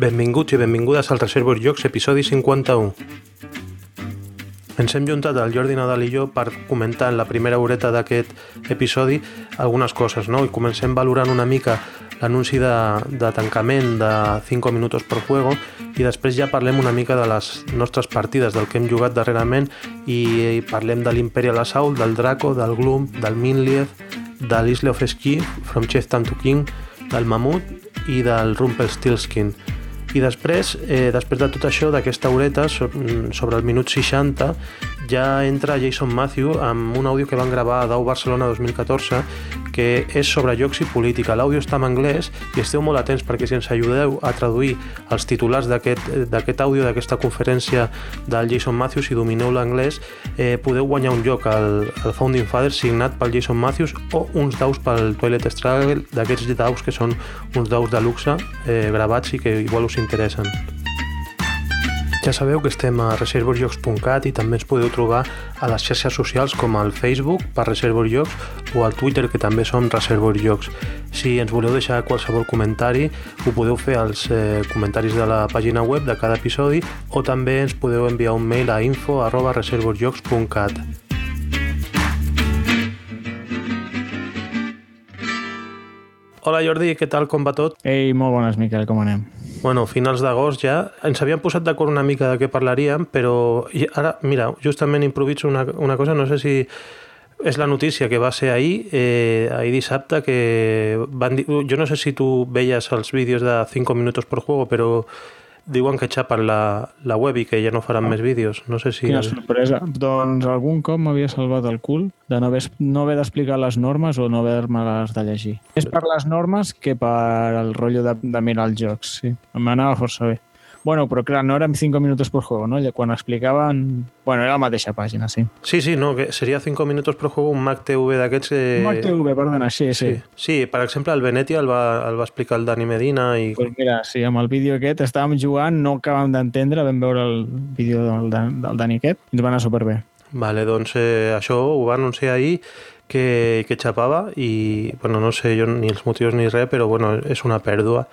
Benvinguts i benvingudes al Reservos Jocs, episodi 51. Ens hem juntat el Jordi Nadal i jo per comentar en la primera horeta d'aquest episodi algunes coses, no? I comencem valorant una mica l'anunci de, de tancament de 5 minuts per juego i després ja parlem una mica de les nostres partides, del que hem jugat darrerament i parlem de l'Imperial Assault, del Draco, del Gloom, del Minlief, de l'Isle of Ski, From Chieftain to King, del Mamut i del Rumpelstiltskin. I després, eh, després de tot això, d'aquesta horeta, sobre el minut 60, ja entra Jason Matthew amb un àudio que van gravar a Dau Barcelona 2014 que és sobre jocs i política. L'àudio està en anglès i esteu molt atents perquè si ens ajudeu a traduir els titulars d'aquest àudio, d'aquesta conferència del Jason Matthews, si domineu l'anglès, eh, podeu guanyar un joc al, al Founding Fathers signat pel Jason Matthews o uns daus pel Toilet Struggle, d'aquests daus que són uns daus de luxe eh, gravats i que igual us interessen. Ja sabeu que estem a reservosjocs.cat i també ens podeu trobar a les xarxes socials com al Facebook per Reservos Jocs o al Twitter que també som Reservos Jocs. Si ens voleu deixar qualsevol comentari ho podeu fer als eh, comentaris de la pàgina web de cada episodi o també ens podeu enviar un mail a info arroba reservosjocs.cat. Hola Jordi, què tal, com va tot? Ei, molt bones, Miquel, com anem? Bueno, finals d'agost ja, ens havíem posat d'acord una mica de què parlaríem, però ara, mira, justament improviso una, una cosa, no sé si és la notícia que va ser ahir, eh, ahir dissabte, que van dir, jo no sé si tu veies els vídeos de 5 minuts per juego, però diuen que xapen la, la web i que ja no faran oh. més vídeos. No sé si... Quina sorpresa. Doncs algun cop m'havia salvat el cul de no haver, no haver d'explicar les normes o no haver-me-les de llegir. És per les normes que per el rotllo de, de mirar els jocs, sí. M'anava força bé. Bueno, però clar, no eren 5 minuts per juego, no? Quan explicaven... Bueno, era la mateixa pàgina, sí. Sí, sí, no, que seria 5 minuts per juego un Mac TV d'aquests... Eh... Un Mac TV, perdona, sí, sí, sí. Sí, per exemple, el Venetia el va, el va explicar el Dani Medina i... Pues mira, sí, amb el vídeo aquest estàvem jugant, no acabàvem d'entendre, vam veure el vídeo del, del Dani aquest i ens va anar superbé. Vale, doncs eh, això ho va anunciar ahir que, que xapava i, bueno, no sé jo ni els motius ni res, però bueno, és una pèrdua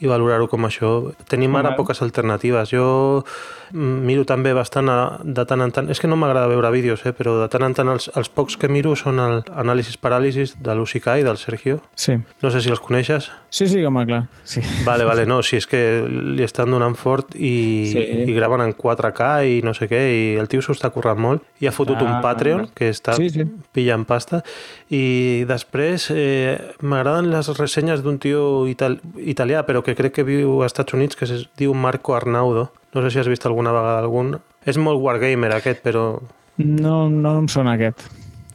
i valorar-ho com això. Tenim ara poques alternatives. Jo miro també bastant a, de tant en tant, és que no m'agrada veure vídeos, eh, però de tant en tant els, els pocs que miro són el anàlisis paràlisis de l'Usikai, del Sergio. Sí. No sé si els coneixes. Sí, sí, home, clar. Sí. Vale, vale, no, si és que li estan donant fort i, sí. i graven en 4K i no sé què, i el tio s'ho està currant molt i ha fotut ah, un Patreon que està sí, sí. pillant pasta i després eh, m'agraden les ressenyes d'un tio ital italià però que crec que viu als Estats Units que es diu Marco Arnaudo no sé si has vist alguna vegada algun. És molt wargamer aquest, però... No, no em sona aquest.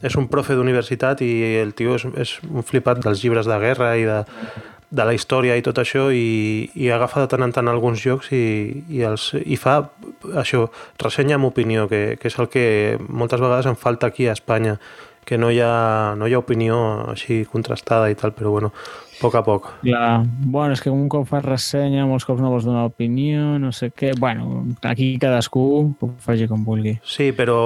És un profe d'universitat i el tio és, és un flipat dels llibres de guerra i de, de la història i tot això i, i agafa de tant en tant alguns jocs i, i, els, i fa això, ressenya amb opinió, que, que és el que moltes vegades em falta aquí a Espanya que no hi ha, no hi ha opinió així contrastada i tal, però bueno, poc a poc. Clar. Bueno, és que un cop fas ressenya, molts cops no vols donar opinió, no sé què... Bueno, aquí cadascú ho faci com vulgui. Sí, però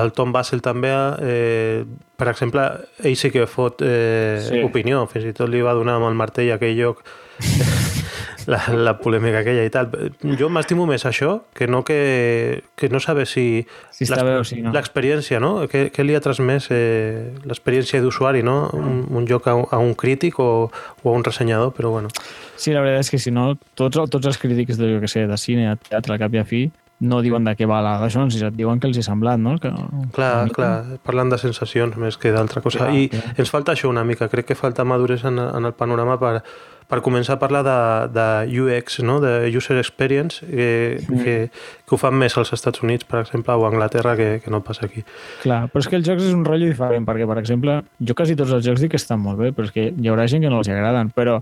el Tom Basel també, eh, per exemple, ell sí que fot eh, sí. opinió, fins i tot li va donar amb el martell aquell lloc la, la polèmica aquella i tal. Jo m'estimo més això que no que, que no saber si, si si no. l'experiència, no? Què, què li ha transmès eh, l'experiència d'usuari, no? Un, un joc a un, a un crític o, o a un ressenyador, però bueno. Sí, la veritat és que si no, tots, tots els crítics de, jo que sé, de cine, de teatre, al cap i a fi, no diuen de què va la Jones, et diuen que els hi ha semblat, no? Que, clar, clar, parlant de sensacions més que d'altra cosa. Clar, I clar. ens falta això una mica, crec que falta maduresa en, en el panorama per, per començar a parlar de, de UX, no? de User Experience, que, que, que ho fan més als Estats Units, per exemple, o a Anglaterra, que, que no passa aquí. Clar, però és que els jocs és un rotllo diferent, perquè, per exemple, jo quasi tots els jocs dic que estan molt bé, però és que hi haurà gent que no els agraden, però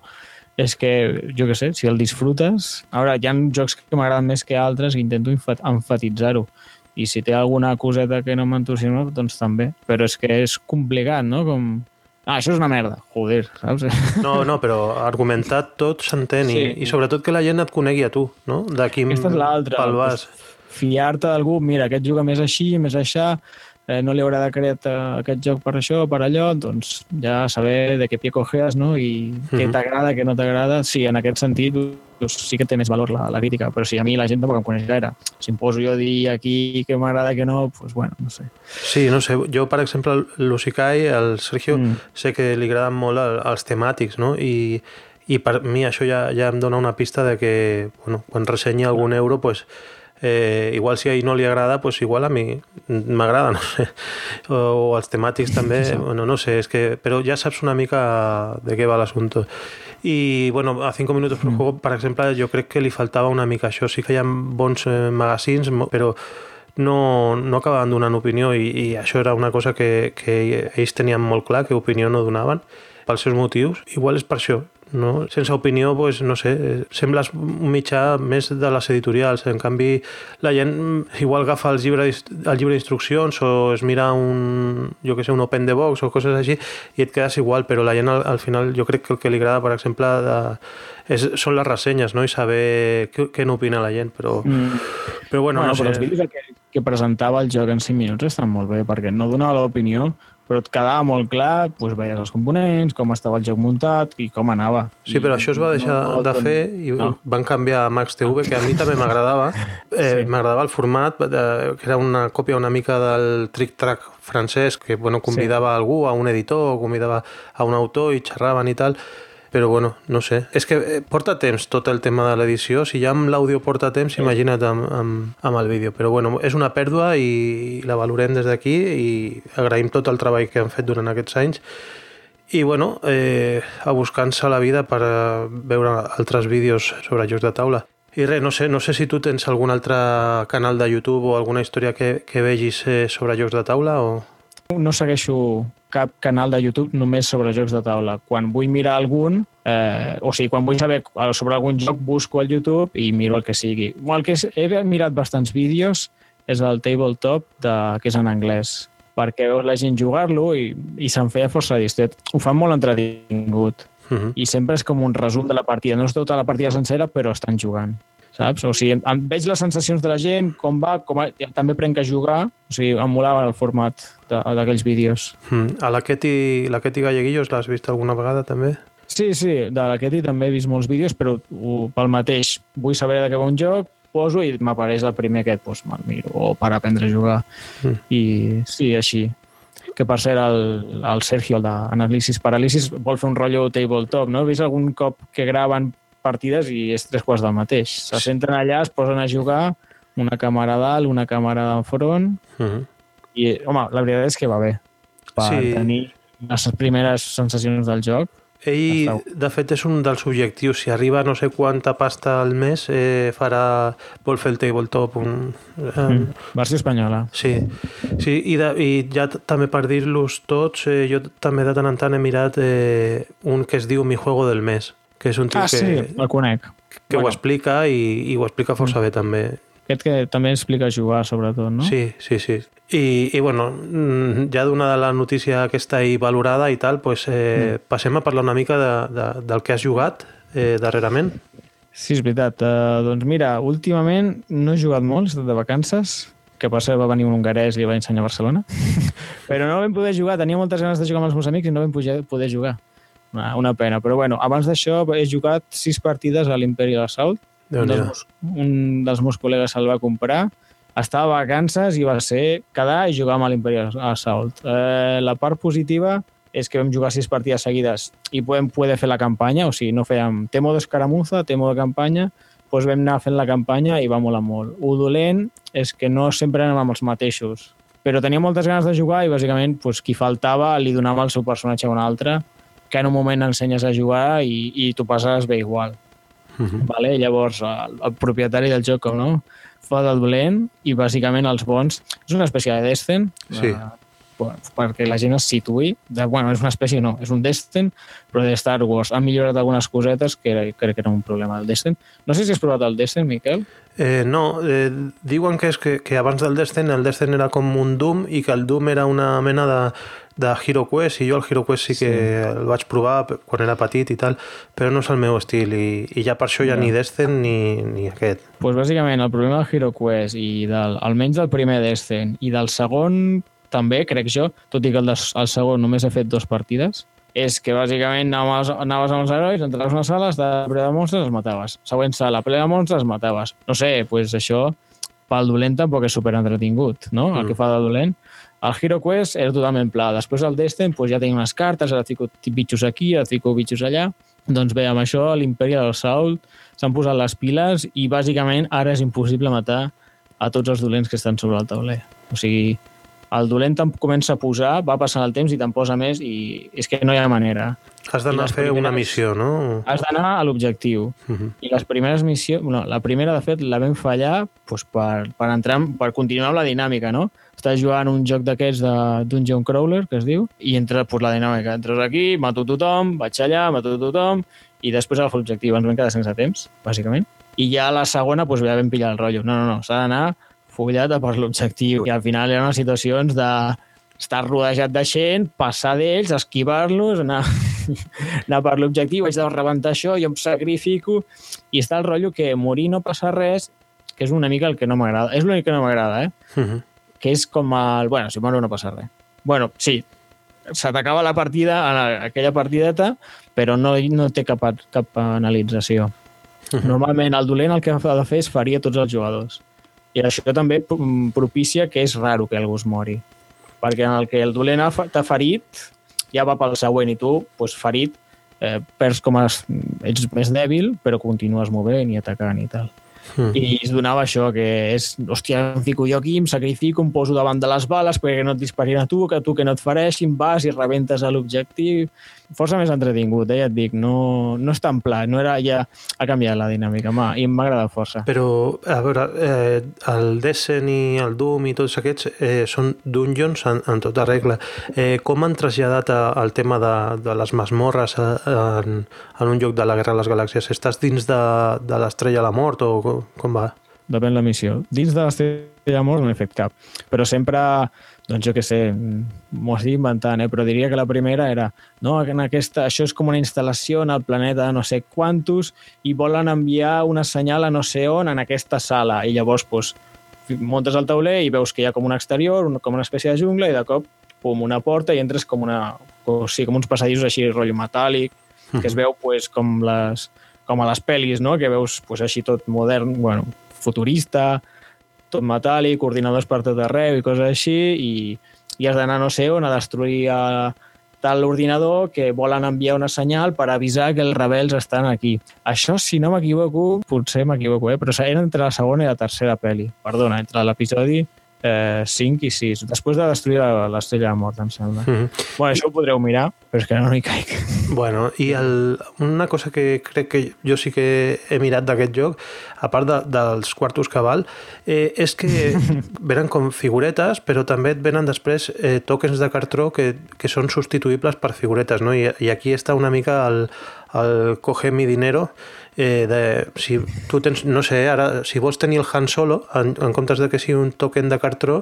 és que, jo que sé, si el disfrutes... A veure, hi ha jocs que m'agraden més que altres i intento enfatitzar-ho. I si té alguna coseta que no m'entusiasma, doncs també. Però és que és complicat, no? Com... Ah, això és una merda. Joder, saps? No, no, però argumentat tot s'entén sí. i, i sobretot que la gent et conegui a tu, no? De quin Aquesta és l'altra. Fiar-te d'algú, mira, aquest juga més així, més aixà, eh, no li haurà de crear aquest joc per això o per allò, doncs ja saber de què pie cojeas, no? I què Mhm. t'agrada, què no t'agrada. Sí, en aquest sentit doncs, sí que té més valor la, la crítica, però si a mi la gent tampoc em coneix gaire. Si em poso jo a dir aquí què m'agrada, què no, doncs bueno, no sé. Sí, no sé, jo per exemple l'Usikai, el Sergio, Mm. sé que li agraden molt el- els temàtics, no? I, i per mi això ja, ja em dona una pista de que, bueno, quan ressenya algun euro, pues, eh, igual si a ell no li agrada, pues igual a mi m'agrada, no sé. O, o els temàtics també, Sí. bueno, no sé, és que, però ja saps una mica de què va l'assumpte. I, bueno, a 5 minuts per juego, per exemple, jo crec que li faltava una mica això. Sí que hi ha bons eh, magazines, però no, no acabaven donant opinió i, i això era una cosa que, que ells tenien molt clar, que opinió no donaven pels seus motius. Igual és per això, no? Sense opinió, pues, no sé, sembles un mitjà més de les editorials. En canvi, la gent mm, igual agafa el llibre, el llibre d'instruccions o es mira un, jo que sé, un open the box o coses així i et quedes igual, però la gent al, al final jo crec que el que li agrada, per exemple, de, és, són les ressenyes, no? I saber què, què n'opina la gent, però, Mm. però bueno, bueno, no però els sé. vídeos que, que presentava el joc en 5 minuts estan molt bé, perquè no donava l'opinió, però et quedava molt clar, doncs veies els components, com estava el joc muntat i com anava. Sí, però això es va deixar no, no, de fer i no. van canviar a Max TV, que a mi també m'agradava. Eh, Sí. M'agradava el format, de, que era una còpia una mica del trick-track francès, que bueno, convidava sí. algú, a un editor, convidava a un autor i xerraven i tal. Però bueno, no sé. És que eh, porta temps tot el tema de l'edició. Si ja amb l'àudio porta temps, sí. imagina't amb, amb, amb el vídeo. Però bueno, és una pèrdua i la valorem des d'aquí i agraïm tot el treball que han fet durant aquests anys i bueno, eh, a buscar-se la vida per eh, veure altres vídeos sobre jocs de taula. I res, no sé, no sé si tu tens algun altre canal de YouTube o alguna història que, que vegis eh, sobre jocs de taula o... no segueixo cap canal de YouTube només sobre jocs de taula. Quan vull mirar algun, eh, o sigui, quan vull saber sobre algun joc, busco al YouTube i miro el que sigui. El que he mirat bastants vídeos és el tabletop, de, que és en anglès, perquè veus la gent jugar-lo i, i se'n feia força distret. Ho fan molt entretingut Uh -huh. i sempre és com un resum de la partida. No és tota la partida sencera, però estan jugant saps? O sigui, em, em veig les sensacions de la gent, com va, com a, també prenc a jugar, o sigui, em molava el format d'aquells vídeos. Mm. A la Ketty, la Ketty Galleguillos l'has vist alguna vegada també? Sí, sí, de la Ketty també he vist molts vídeos, però ho, pel mateix, vull saber de què va un joc, poso i m'apareix el primer aquest, doncs me'l miro, o per aprendre a jugar. Mm. I sí, així. Que per cert, el, el Sergio, el d'Anàlisis Paràlisis, vol fer un rotllo tabletop, no? He vist algun cop que graven partides i és tres quarts del mateix. Se senten allà, es posen a jugar, una càmera a dalt, una càmera d'enfront, Uh -huh. i, home, la veritat és que va bé. Per Sí. tenir les primeres sensacions del joc. Ell, de fet, és un dels objectius. Si arriba no sé quanta pasta al mes, eh, farà, vol fer el tabletop. Un, eh, Mm. Versió espanyola. Sí, sí i, de, i ja també per dir-los tots, eh, jo també de tant en tant he mirat eh, un que es diu Mi Juego del Mes, que és un tio Ah, que, sí, el conec. que ho Bueno. explica i, i ho explica força bé també. Aquest que també explica jugar, sobretot, no? Sí, sí, sí. I, i bueno, mm, ja donada la notícia aquesta i valorada i tal, pues, eh, Mm. passem a parlar una mica de, de, del que has jugat eh, darrerament. Sí, és veritat. Uh, doncs mira, últimament no he jugat molt, he estat de vacances, que per cert va venir un hongarès i li va ensenyar a Barcelona, però no vam poder jugar, tenia moltes ganes de jugar amb els meus amics i no vam poder jugar. Una, una pena, però bueno, abans d'això he jugat sis partides a l'Imperial Assault, déu un dels, un dels meus col·legues se'l va comprar, estava a vacances i va ser quedar i jugar amb l'Imperial Assault. Eh, la part positiva és que vam jugar sis partides seguides i podem poder fer la campanya, o sigui, no fèiem té modo escaramuza, té modo campanya, doncs vam anar fent la campanya i va molar molt. Ho dolent és que no sempre anem amb els mateixos, però tenia moltes ganes de jugar i bàsicament doncs, qui faltava li donava el seu personatge a un altre, que en un moment ensenyes a jugar i, i tu passes bé igual. Mhm. Vale? Llavors, el, el propietari del joc, com no? Fa del dolent i bàsicament els bons... És una espècie de Destin, Sí. de, bueno, perquè la gent es situï. De, bueno, és una espècie, no, és un Destin, però de Star Wars. Han millorat algunes cosetes que era, crec que era un problema del Destin. No sé si has provat el Destin, Miquel. Eh, no, eh, diuen que, és que, que abans del Destin el Destin era com un Doom i que el Doom era una mena de, de Hero Quest i jo el Hero Quest sí que Sí. el vaig provar quan era petit i tal, però no és el meu estil i, i ja per això ja Ja. ni Destin ni, ni aquest. Pues bàsicament el problema del Hero Quest i del, almenys del primer Destin i del segon també, crec jo, tot i que el, de, el segon només he fet dues partides, és que bàsicament anaves, anaves amb els herois, entraves a una sala, de ple de monstres, els mataves. Següent sala, ple de monstres, els mataves. No sé, pues això pel dolent tampoc és super entretingut, no? Mm. El que fa de dolent. El Hero Quest era totalment pla. Després el Destin pues, ja tenia unes cartes, ara fico bitxos aquí, ara fico bitxos allà. Doncs bé, amb això l'Imperial Assault s'han posat les piles i bàsicament ara és impossible matar a tots els dolents que estan sobre el tauler. O sigui, el dolent te'n comença a posar, va passant el temps i te'n posa més i és que no hi ha manera. Has d'anar a fer primeres... una missió, no? Has d'anar a l'objectiu. Uh -huh. I les primeres missions... No, la primera, de fet, la vam fallar doncs, per, per, entrar, per continuar amb la dinàmica, no? Estàs jugant un joc d'aquests de Dungeon Crawler, que es diu, i entra doncs, la dinàmica. Entres aquí, mato tothom, vaig allà, mato tothom, i després agafo l'objectiu. Ens vam quedar sense temps, bàsicament. I ja la segona, doncs, ja vam pillar el rotllo. No, no, no, s'ha d'anar fullat per l'objectiu. I al final eren situacions de estar rodejat de gent, passar d'ells, esquivar-los, anar, anar per l'objectiu, haig de rebentar això, jo em sacrifico, i està el rotllo que morir no passa res, que és una mica el que no m'agrada. És l'únic que no m'agrada, eh? Uh -huh. Que és com el... Bueno, si moro no passa res. Bueno, sí, se t'acaba la partida, aquella partideta, però no, no té cap, cap penalització. Uh -huh. Normalment el dolent el que ha de fer és ferir tots els jugadors. I això també propicia que és raro que algú es mori. Perquè en el que el dolent t'ha ferit, ja va pel següent i tu, doncs, ferit, eh, perds com a, ets més dèbil, però continues movent i atacant i tal. Mm. I es donava això, que és, hòstia, em fico jo aquí, em sacrifico, em poso davant de les bales perquè no et disparin a tu, que tu que no et fareixin, vas i rebentes a l'objectiu. Força més entretingut, eh, ja et dic, no, no és tan pla, no era, ja ha canviat la dinàmica, ma, i m'ha agradat força. Però, a veure, eh, el Destiny, el Doom i tots aquests eh, són dungeons en, en tota regla. Eh, com han traslladat al tema de, de les masmorres en, en un lloc de la Guerra de les Galàxies? Estàs dins de, de l'estrella de la mort o com va? Depèn la missió. Dins de l'estrella mort no he fet cap, però sempre, doncs jo què sé, m'ho estic inventant, eh? però diria que la primera era no, en aquesta, això és com una instal·lació en el planeta no sé quantos i volen enviar una senyal a no sé on en aquesta sala i llavors doncs, muntes el tauler i veus que hi ha com un exterior, com una espècie de jungla i de cop pum, una porta i entres com, una, o sigui, com uns passadissos així, rotllo metàl·lic, que es veu pues, com les, com a les pel·lis, no? que veus pues, així tot modern, bueno, futurista, tot metàl·lic, ordinadors per tot arreu i coses així, i, i has d'anar no sé on a destruir a tal ordinador que volen enviar una senyal per avisar que els rebels estan aquí. Això, si no m'equivoco, potser m'equivoco, eh? però era entre la segona i la tercera pel·li. Perdona, entre l'episodi eh, 5 i 6, després de destruir l'estrella de mort, em sembla. Mm -hmm. Bueno, això ho podreu mirar, però és que no hi caic. Bueno, i el, una cosa que crec que jo sí que he mirat d'aquest joc, a part de, dels quartos que val, eh, és que venen com figuretes, però també et venen després eh, tokens de cartró que, que són substituïbles per figuretes, no? I, i aquí està una mica el, el coge mi dinero, eh, de, si tu tens, no sé, ara, si vols tenir el Han Solo, en, en comptes de que sigui un token de cartró,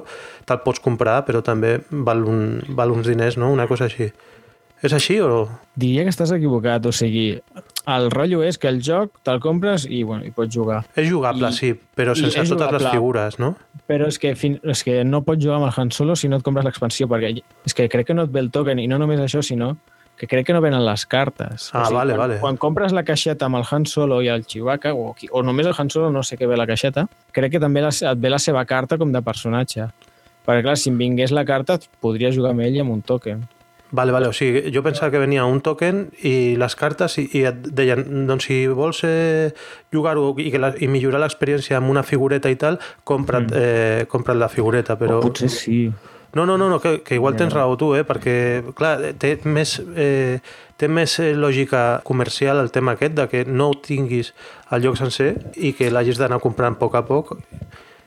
te'l pots comprar, però també val, un, val uns diners, no? Una cosa així. És així o...? Diria que estàs equivocat, o sigui, el rotllo és que el joc te'l compres i, bueno, i pots jugar. És jugable, I, sí, però sense totes jugable, les figures, no? Però és que, fin, és que no pots jugar amb el Han Solo si no et compres l'expansió, perquè és que crec que no et ve el token, i no només això, sinó que crec que no venen les cartes. Ah, o sigui, vale, quan, vale. Quan compres la caixeta amb el Han Solo i el Chewbacca, o, o només el Han Solo, no sé què ve la caixeta, crec que també et ve la seva carta com de personatge. Perquè, clar, si em vingués la carta, podria jugar amb ell amb un token. Vale, vale, o sigui, jo pensava que venia un token i les cartes i, i et deien, doncs si vols eh, jugar-ho i, que la, i millorar l'experiència amb una figureta i tal, compra't, mm. eh, compra't la figureta, però... O potser sí. No, no, no, no que, que igual tens raó tu, eh? perquè clar, té més, eh, té més eh, lògica comercial el tema aquest, de que no ho tinguis al lloc sencer i que l'hagis d'anar comprant a poc a poc.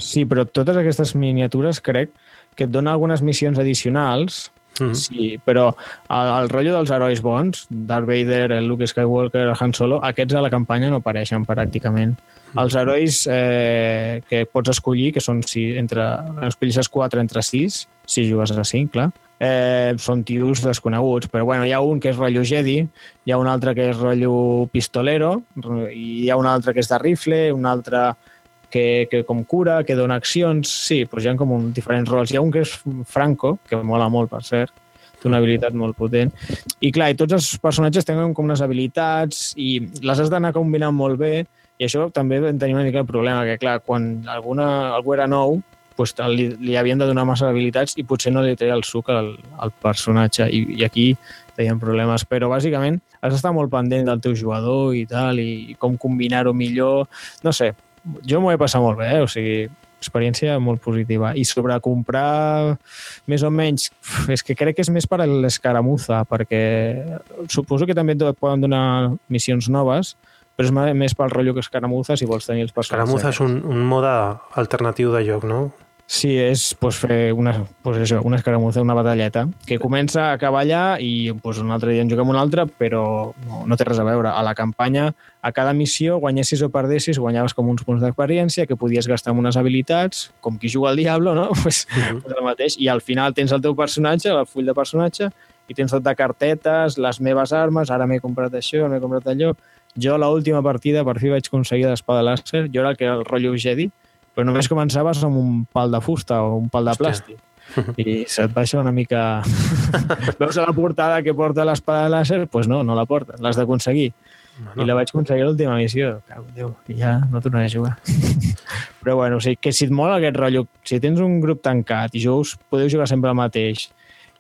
Sí, però totes aquestes miniatures crec que et donen algunes missions addicionals Mm -hmm. Sí, però el, el rotllo dels herois bons, Darth Vader, el Luke Skywalker, el Han Solo, aquests a la campanya no apareixen pràcticament. Els herois eh, que pots escollir, que són si, entre, escollis quatre entre sis, si jugues a cinc, clar, eh, són tios desconeguts, però bueno, hi ha un que és rotllo Jedi, hi ha un altre que és rotllo pistolero, i hi ha un altre que és de rifle, un altre que, que com cura, que dona accions, sí, doncs hi ha com un, diferents rols. Hi ha un que és Franco, que mola molt, per cert, té una habilitat molt potent. I clar, i tots els personatges tenen com unes habilitats i les has d'anar combinant molt bé i això també tenim una mica el problema, que clar, quan alguna, algú era nou, doncs li, li havien de donar massa habilitats i potser no li treia el suc al, al personatge i, i aquí tenien problemes, però bàsicament has d'estar molt pendent del teu jugador i tal, i com combinar-ho millor, no sé, jo m'ho he passat molt bé, eh? o sigui, experiència molt positiva. I sobre comprar més o menys, és que crec que és més per a l'escaramuza, perquè suposo que també et poden donar missions noves, però és més pel rotllo que escaramuza si vols tenir els personatges. Escaramuza és un, un mode alternatiu de joc, no? Sí, és pues, fer una, pues això, una escaramuza, una batalleta, que comença a acabar i pues, un altre dia en juguem un altre, però no, no té res a veure. A la campanya, a cada missió, guanyessis o perdessis, guanyaves com uns punts d'experiència que podies gastar amb unes habilitats, com qui juga al Diablo, no? Pues, uh -huh. pues el mateix. I al final tens el teu personatge, el full de personatge, i tens tot de cartetes, les meves armes, ara m'he comprat això, m'he comprat allò. Jo, l'última partida, per fi vaig aconseguir l'espada làser. Jo era el que era el rotllo Jedi, però només començaves amb un pal de fusta o un pal de plàstic. I se't baixa una mica... Veus a la portada que porta l'espada làser? Doncs pues no, no la porta, l'has d'aconseguir. No. I la vaig aconseguir a l'última missió. Cau, Déu, i ja no tornaré a jugar. Però bueno, o sigui, que si et mola aquest rotllo, si tens un grup tancat i jugues, podeu jugar sempre el mateix,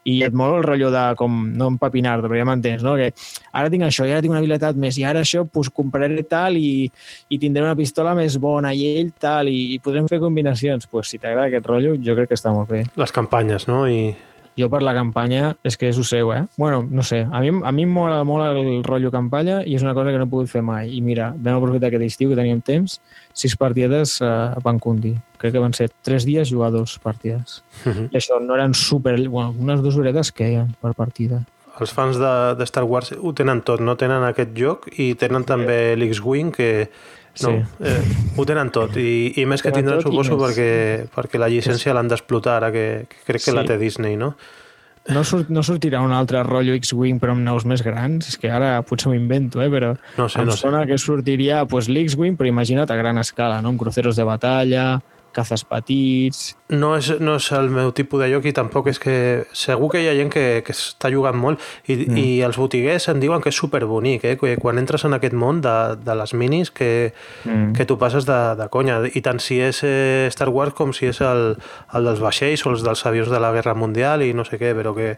i et mola el rotllo de com, no empapinar però ja m'entens, no? Que ara tinc això, i ara tinc una habilitat més, i ara això, pues, compraré tal i, i tindré una pistola més bona i ell tal, i, i podrem fer combinacions. pues, si t'agrada aquest rotllo, jo crec que està molt bé. Les campanyes, no? I jo per la campanya és que és ho seu, eh? Bueno, no sé, a mi, a mi em mola molt el rotllo campanya i és una cosa que no he pogut fer mai. I mira, vam aprofitar aquest estiu que teníem temps, sis partides eh, a Pancundi. Crec que van ser tres dies jugar dos partides. Uh -huh. I això no eren super... Bueno, unes dues horetes que hi per partida. Els fans de, de Star Wars ho tenen tot, no? Tenen aquest joc i tenen també l'X-Wing que no, sí. eh, ho tenen tot i, i més que tindran suposo perquè, perquè la llicència l'han d'explotar ara que, que crec que sí. la té Disney, no? No, surt, no sortirà un altre rotllo X-Wing però amb naus més grans? És que ara potser m'ho invento, eh? però no sé, em no sona sé. que sortiria pues, l'X-Wing, però imagina't a gran escala, no? amb cruceros de batalla, cazes petits... No és, no és el meu tipus de joc i tampoc és que... Segur que hi ha gent que, que està jugant molt i, mm. i els botiguers em diuen que és superbonic, eh? Que quan entres en aquest món de, de les minis que, mm. que tu passes de, de conya. I tant si és eh, Star Wars com si és el, el dels vaixells o els dels avions de la Guerra Mundial i no sé què, però que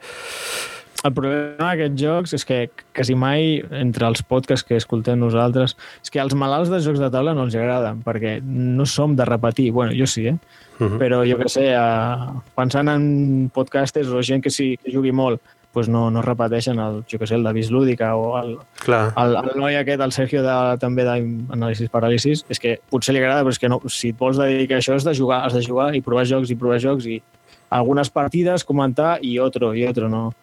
el problema d'aquests jocs és que quasi mai, entre els podcasts que escoltem nosaltres, és que els malalts de jocs de taula no els agraden, perquè no som de repetir. bueno, jo sí, eh? Uh -huh. Però jo que sé, uh, pensant en podcasters o gent que sí que jugui molt, pues no, no repeteixen el, jo que sé, el de Lúdica o el, Clar. el, el noi aquest, el Sergio de, també d'anàlisis paràlisis, és que potser li agrada, però és que no, si et vols dedicar a això has de jugar, has de jugar i provar jocs i provar jocs i algunes partides, comentar i otro, i otro, no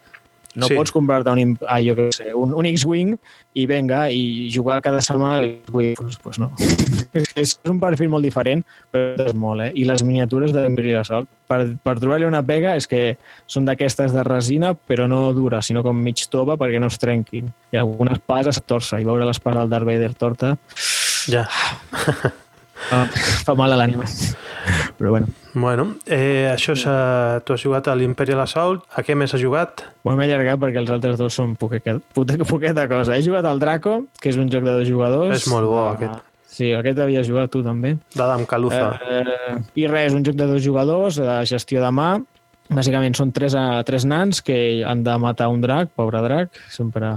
no sí. pots comprar-te un, ah, jo què sé, un, un X-Wing i venga, i jugar cada setmana a l'X-Wing. Pues, pues no. és un perfil molt diferent, però és molt, eh? I les miniatures de l'Imperi de Sol, per, per trobar-li una pega és que són d'aquestes de resina, però no dura, sinó com mig tova perquè no es trenquin. I algunes pases torça, i veure l'espasa del Darth Vader torta... Ja. Ah, fa mal a l'ànima. Però bueno. Bueno, eh, això és... Uh, tu has jugat a l'Imperial Assault. A què més has jugat? Ho hem allargat perquè els altres dos són poqueta, poqueta cosa. He jugat al Draco, que és un joc de dos jugadors. És molt bo, uh, aquest. Sí, aquest havia jugat tu també. D'Adam Caluza. Eh, I res, un joc de dos jugadors, de gestió de mà. Bàsicament són tres, a, tres nans que han de matar un drac, pobre drac, sempre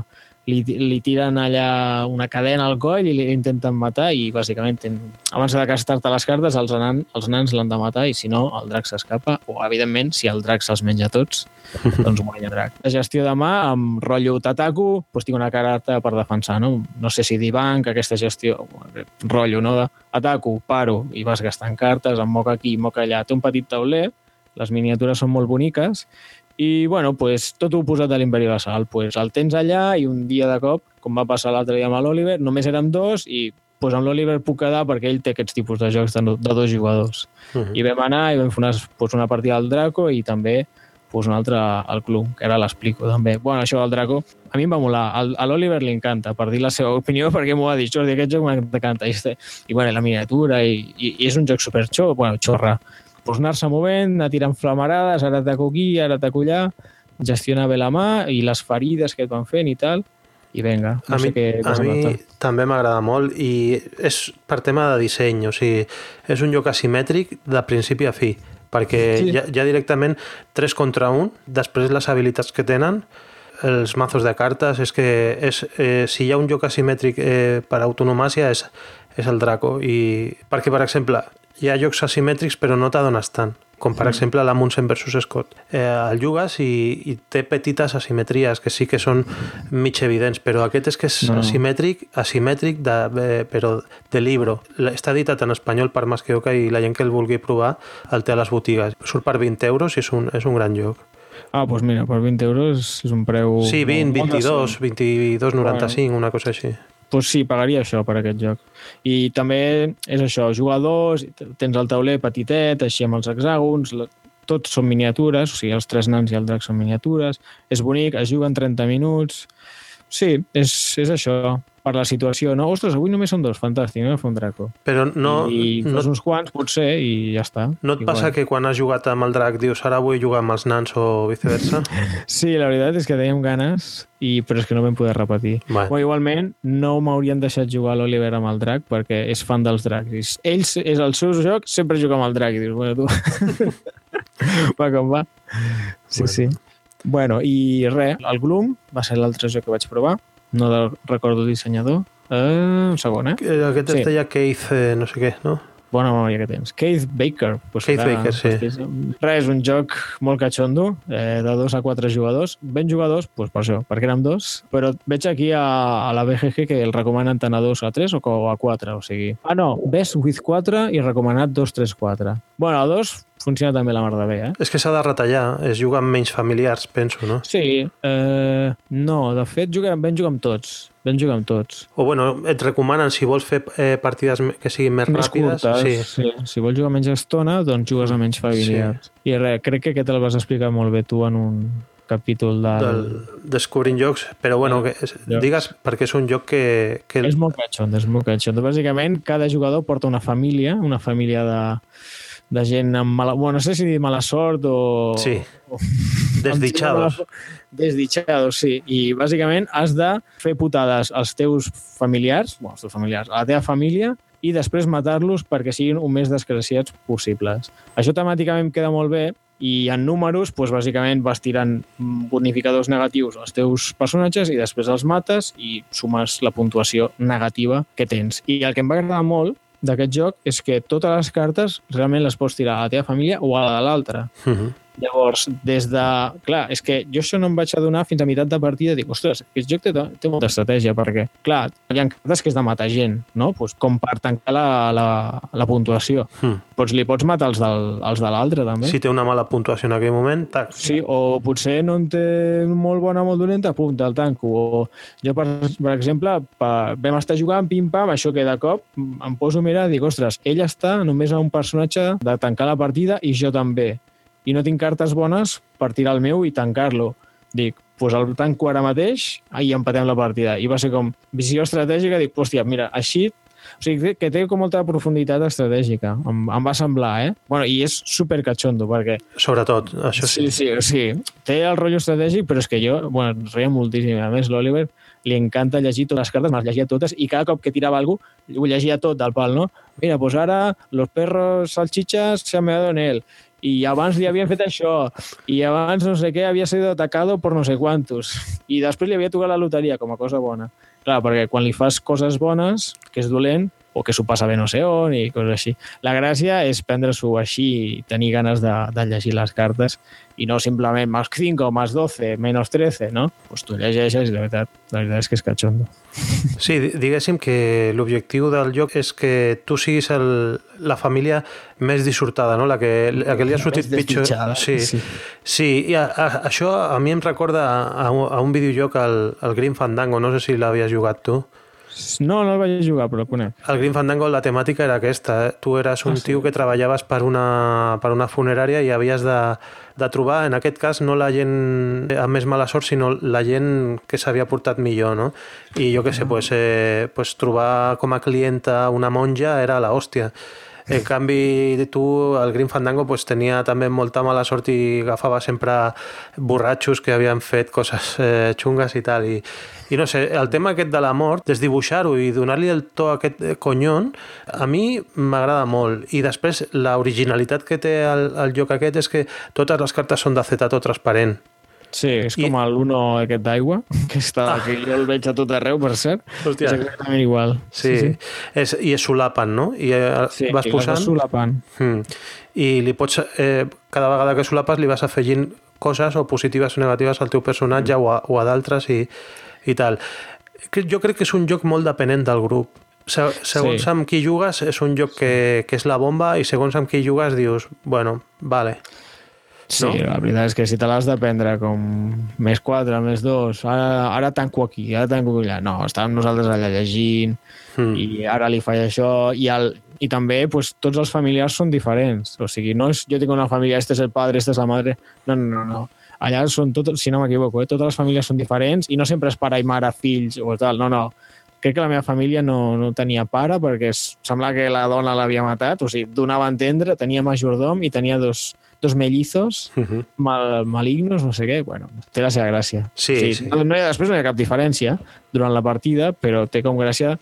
li, li tiren allà una cadena al coll i l'intenten matar i bàsicament ten, abans de gastar-te les cartes els, nan, els nans l'han de matar i si no el drac s'escapa o evidentment si el drac se'ls menja tots doncs guanya el drac. La gestió de mà amb rotllo Tataku doncs tinc una carta per defensar, no? No sé si Dibank, aquesta gestió, rotllo, no? De ataco, paro i vas gastant cartes, em moca aquí, moca allà. Té un petit tauler, les miniatures són molt boniques i, bueno, pues, tot ho posat de l'Imperi de la Sal. Pues, el tens allà i un dia de cop, com va passar l'altre dia amb l'Oliver, només érem dos i pues, amb l'Oliver puc quedar perquè ell té aquests tipus de jocs de, de dos jugadors. Uh -huh. I vam anar i vam fer una, pues, una partida al Draco i també pues un altre al club, que ara l'explico també. Bueno, això del Draco, a mi em va molar. Al- A l'Oliver li encanta, per dir la seva opinió, perquè m'ho ha dit, Jordi, aquest joc m'encanta. I, este- i bueno, la miniatura, i, i, i és un joc super bueno, xorra. Pues anar-se movent, anar tirant flamarades, ara t'aco aquí, ara t'aco allà, gestionar bé la mà i les ferides que et van fent i tal, i venga, no a mi, sé què a mi també m'agrada molt i és per tema de disseny, o sigui, és un joc asimètric de principi a fi, perquè Sí. ja, ja directament 3 contra 1, després les habilitats que tenen, els mazos de cartes, és que és, eh, si hi ha un joc asimètric eh, per autonomàcia és, és el Draco, i perquè, per exemple, hi ha jocs asimètrics però no t'adones tant, com per Mm. exemple l'Amundsen versus Scott. Eh, el jugues i, i té petites asimetries que sí que són mig evidents, però aquest és que és No, asimètric, asimètric de, eh, però de libro. Està editat en espanyol per Masqueoca i la gent que el vulgui provar el té a les botigues. Surt per 20 euros i és un, és un gran joc. Ah, doncs mira, per 20 euros és un preu... Sí, 20, molt 22, 22,95, una cosa així. Pues sí, pagaria això per aquest joc. I també és això, jugadors, tens el tauler petitet, així amb els hexàgons, tots són miniatures, o sigui, els tres nans i el drac són miniatures, és bonic, es juga en 30 minuts... Sí, és, és això, per la situació, no? Ostres, avui només són dos, fantàstic, no? Fer un draco. Però no, I no, fos uns quants, potser, i ja està. no et Igual. passa que quan has jugat amb el drac dius ara vull jugar amb els nans o viceversa? Sí, la veritat és que teníem ganes, i, però és que no vam poder repetir. Bueno. Bueno, igualment, no m'haurien deixat jugar l'Oliver amb el drac perquè és fan dels dracs. I ell és el seu joc, sempre juga amb el drac. I dius, bueno, tu... va com va. Sí, Bueno. sí. Bueno, i res, el Gloom va ser l'altre joc que vaig provar. No del, recordo el dissenyador. Eh, un segon, eh? Eh, Aquest Sí. es deia Keith, eh, no sé què, no? Bona memòria que tens. Keith Baker. Pues Keith serà- Baker, sí. és- Res, un joc molt catxondo, eh, de dos a quatre jugadors. Ben jugadors, pues per això, perquè érem dos. Però veig aquí a, a la BGG que el recomanen tant a dos a tres o a quatre, o sigui... Ah, no, best with 4 i recomanat 2, 3, 4. Bueno, a dos funciona també la mar de bé, eh? És que s'ha de retallar, es juga amb menys familiars, penso, no? Sí, eh, no, de fet, juguem, ben jugar amb tots. Ben jugar amb tots. O bueno, et recomanen, si vols fer eh, partides que siguin més, més ràpides, curtes, sí. sí. Si vols jugar menys estona, doncs jugues a menys familiars. Sí. I res, crec que aquest el vas explicar molt bé tu en un capítol del... del Descobrint jocs, però bueno, que digues perquè és un joc que, que És molt catxondo, és molt catxondo. Bàsicament, cada jugador porta una família, una família de, de gent amb mala... Bueno, no sé si dir mala sort o... Sí. o- Desdichados. Desdichados, sí. I bàsicament has de fer putades als teus familiars, bueno, als teus familiars, a la teva família, i després matar-los perquè siguin el més desgraciats possibles. Això temàticament em queda molt bé i en números, doncs, bàsicament vas tirant bonificadors negatius als teus personatges i després els mates i sumes la puntuació negativa que tens. I el que em va agradar molt d'aquest joc és que totes les cartes realment les pots tirar a la teva família o a la de l'altra. Uh -huh. Llavors, des de... Clar, és que jo això no em vaig adonar fins a meitat de partida. Dic, ostres, aquest joc té, té molta estratègia, perquè, clar, hi ha cartes que és de matar gent, no? Pues, com per tancar la, la, la puntuació. Hmm. Pots, li pots matar els, del, els de l'altre, també. Si té una mala puntuació en aquell moment, tac. Sí, o potser no en té molt bona o molt dolenta, pum, te'l tanco. O jo, per, per exemple, pa, vam estar jugant, pim-pam, això que de cop em poso a mirar i dic, ostres, ell està només a un personatge de tancar la partida i jo també. I no tinc cartes bones per tirar el meu i tancar-lo. Dic, pues el tanco ara mateix i empatem la partida. I va ser com visió estratègica, dic, hòstia, mira, així o sigui, que- té com molta profunditat estratègica. Em, em va semblar, eh? Bueno, I és super catxondo, perquè Sobretot, això sí. Sí, sí, sí. Té el rotllo estratègic, però és que jo, bueno, reia moltíssim. A més, l'Oliver li encanta llegir totes les cartes, me les llegia totes, i cada cop que tirava cosa, ho llegia tot del pal, no? Mira, pues ara los perros salchichas se han meado en él. I abans li havien fet això, i abans no sé què havia sido atacado por no sé quantos. I després li havia tocat la loteria com a cosa bona. Clar, perquè quan li fas coses bones, que és dolent, o que s'ho passa bé no sé on i coses així. La gràcia és prendre-s'ho així i tenir ganes de, de llegir les cartes i no simplement más 5, más 12, menos 13, no? Pues tu llegeixes i la veritat, la veritat és que és catxondo. Sí, di- diguéssim que l'objectiu del joc és que tu siguis el, la família més dissortada, no? la, que, la que li ha sortit pitjor. Sí, sí. sí. i a, a, això a mi em recorda a, un- a un videojoc, el, el Green Fandango, no sé si l'havies jugat tu. No, no el vaig jugar, però el conec. El Green Fandango, la temàtica era aquesta. Eh? Tu eres un Ah, sí? tio que treballaves per una, per una funerària i havies de, de trobar, en aquest cas, no la gent amb més mala sort, sinó la gent que s'havia portat millor, no? I jo què sé, pues, eh, pues, trobar com a clienta una monja era la hòstia. En canvi, tu, el Green Fandango, pues, tenia també molta mala sort i agafava sempre borratxos que havien fet coses eh, xungues i tal. I, I no sé, el tema aquest de la mort, desdibuixar-ho i donar-li el to a aquest conyon, a mi m'agrada molt. I després, l'originalitat que té el, el joc aquest és que totes les cartes són d'acetato transparent. Sí, és I- com l'Uno aquest d'aigua, que està, ah. que jo el veig a tot arreu, per cert. Hòstia. És exactament igual. Sí, sí. És, i es solapen, no? I eh, sí. vas i posant... vas solapant. Mm. I li pots, eh, cada vegada que solapes li vas afegint coses o positives o negatives al teu personatge o a, o a d'altres i, i tal. Jo crec que és un joc molt depenent del grup. Se, segons Sí. amb qui jugues és un joc que, que és la bomba i segons amb qui jugues dius, bueno, vale. Sí, No? la veritat és que si te l'has de prendre com més 4, més 2, ara, ara tanco aquí, ara tanco allà. No, estàvem nosaltres allà llegint Mm. i ara li faig això i, el, i també pues, tots els familiars són diferents. O sigui, no és jo tinc una família, este és el padre, este és la madre. No, no, no. no. Allà són tot, si no m'equivoco, eh? totes les famílies són diferents i no sempre és pare i mare, fills o tal. No, no. Crec que la meva família no, no tenia pare perquè es, sembla que la dona l'havia matat, o sigui, donava a entendre, tenia majordom i tenia dos, dos mellizos Uh -huh. mal, malignos, no sé què, bueno, té la seva gràcia. Sí, o sigui, sí. No, no hi ha, després no hi ha cap diferència durant la partida, però té com gràcia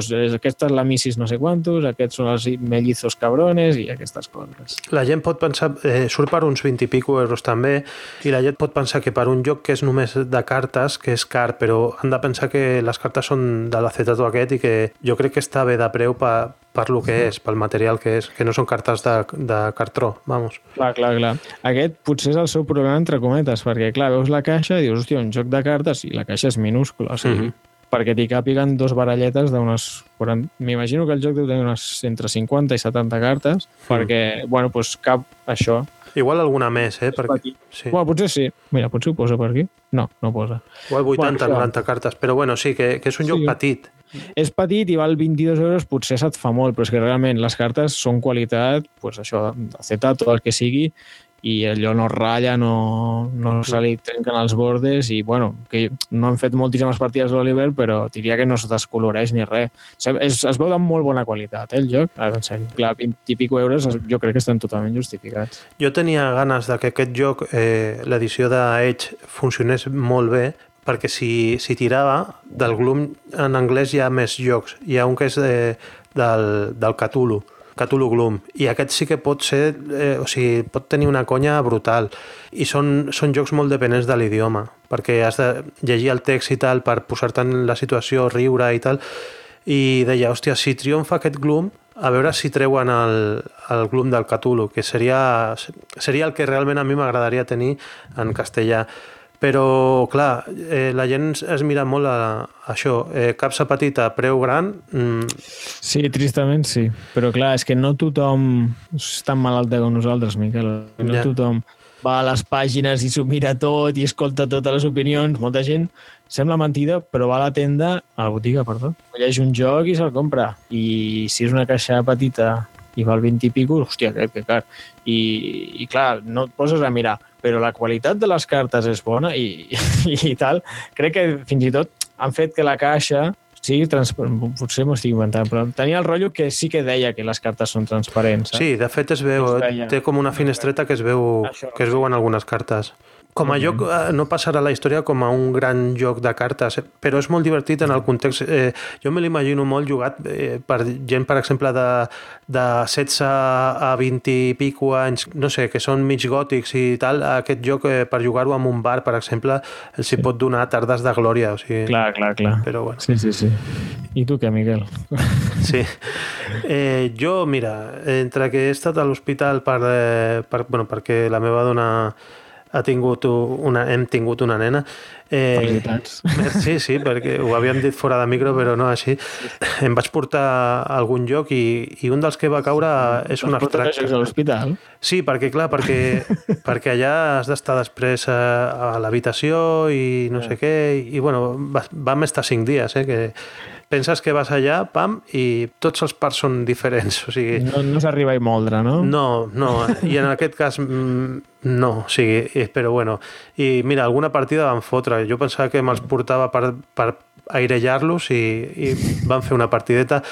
és, aquesta és la missis no sé quantos, aquests són els mellizos cabrones i aquestes coses. La gent pot pensar, eh, surt per uns 20 i pico euros també, i la gent pot pensar que per un joc que és només de cartes, que és car, però han de pensar que les cartes són de l'acetato aquest i que jo crec que està bé de preu per, per lo que és, pel material que és, que no són cartes de, de cartró, vamos. Clar, clar, clar. Aquest potser és el seu problema entre cometes, perquè clar, veus la caixa i dius, hòstia, un joc de cartes, i la caixa és minúscula, o sigui, Mhm. Perquè t'hi càpiguen dos baralletes d'unes... 40 M'imagino que el joc deu tenir unes entre 50 i 70 cartes, perquè, bueno, doncs cap això. Igual alguna més, eh? Perquè, sí. Bueno, potser sí. Mira, potser ho posa per aquí. No, no ho posa. Igual 80, Bueno, 90 cartes, però bueno, sí, que, que és un Sí. joc petit. És petit i val 22 euros, potser se't fa molt, però és que realment les cartes són qualitat, doncs això, acetato, el que sigui, i allò no ratlla, no, no se li trenquen els bordes i, bueno, que no han fet moltíssimes partides de l'Oliver, però diria que no es descoloreix ni res. Se- Es, es veu de molt bona qualitat, eh, el joc. Ara, en sèrio. Clar, 20 i pico euros jo crec que estan totalment justificats. Jo tenia ganes de que aquest joc, eh, l'edició d'Edge, funcionés molt bé, perquè si, si tirava, del Gloom en anglès hi ha més jocs. Hi ha un que és de, del, del Cthulhu, Cthulhu Gloom, i aquest sí que pot ser, eh, o sigui, pot tenir una conya brutal. I són, són jocs molt dependents de l'idioma, perquè has de llegir el text i tal per posar-te en la situació, riure i tal, i deia, hòstia, si triomfa aquest Gloom, a veure si treuen el, el Gloom del Cthulhu, que seria, seria el que realment a mi m'agradaria tenir en castellà. Però, clar, eh, la gent es mira molt a, a això. Eh, capsa petita, preu gran... Mm, Sí, tristament sí. Però clar, és que no tothom és tan malalta com nosaltres, Miquel. No Ja. tothom va a les pàgines i s'ho mira tot i escolta totes les opinions. Molta gent sembla mentida, però va a la tenda, a la botiga, perdó, llegeix un joc i se'l compra. I si és una caixa petita i val 20 i pico, hòstia, aquest que car. I, I clar, no et poses a mirar, però la qualitat de les cartes és bona i, i, i tal. Crec que fins i tot han fet que la caixa sigui transparent. Potser m'ho estic inventant, però tenia el rotllo que sí que deia que les cartes són transparents. saps? sí, de fet es veu, Es veia. té com una finestreta que es veu, Això, que es veuen algunes cartes. Com a joc eh, no passarà a la història com a un gran joc de cartes, eh, però és molt divertit en el context. Eh, jo me l'imagino molt jugat eh, per gent, per exemple, de, de 16 a 20 i pico anys, no sé, que són mig gòtics i tal, aquest joc eh, per jugar-ho en un bar, per exemple, els hi pot donar tardes de glòria. O sigui, Clar, clar, clar. Però bueno. Sí, sí, sí. I tu què, Miquel? Sí. Eh, jo, mira, entre que he estat a l'hospital per, eh, per, bueno, perquè la meva dona ha tingut una, hem tingut una nena. Eh, Felicitats. Sí, sí, perquè ho havíem dit fora de micro, però no així. Em vaig portar a algun lloc i, i un dels que va caure és un abstracte. a l'hospital? Sí, perquè clar, perquè, perquè allà has d'estar després a, a l'habitació i no sé què, i bueno, va- vam estar cinc dies, eh, que, penses que vas allà, pam, i tots els parts són diferents. O sigui, No, no s'arriba a moldre, no? no, no, i en aquest cas mm, no, o sigui, eh, però bueno. I mira, alguna partida van fotre. Jo pensava que me'ls portava per, per airellar-los i, i van fer una partideta.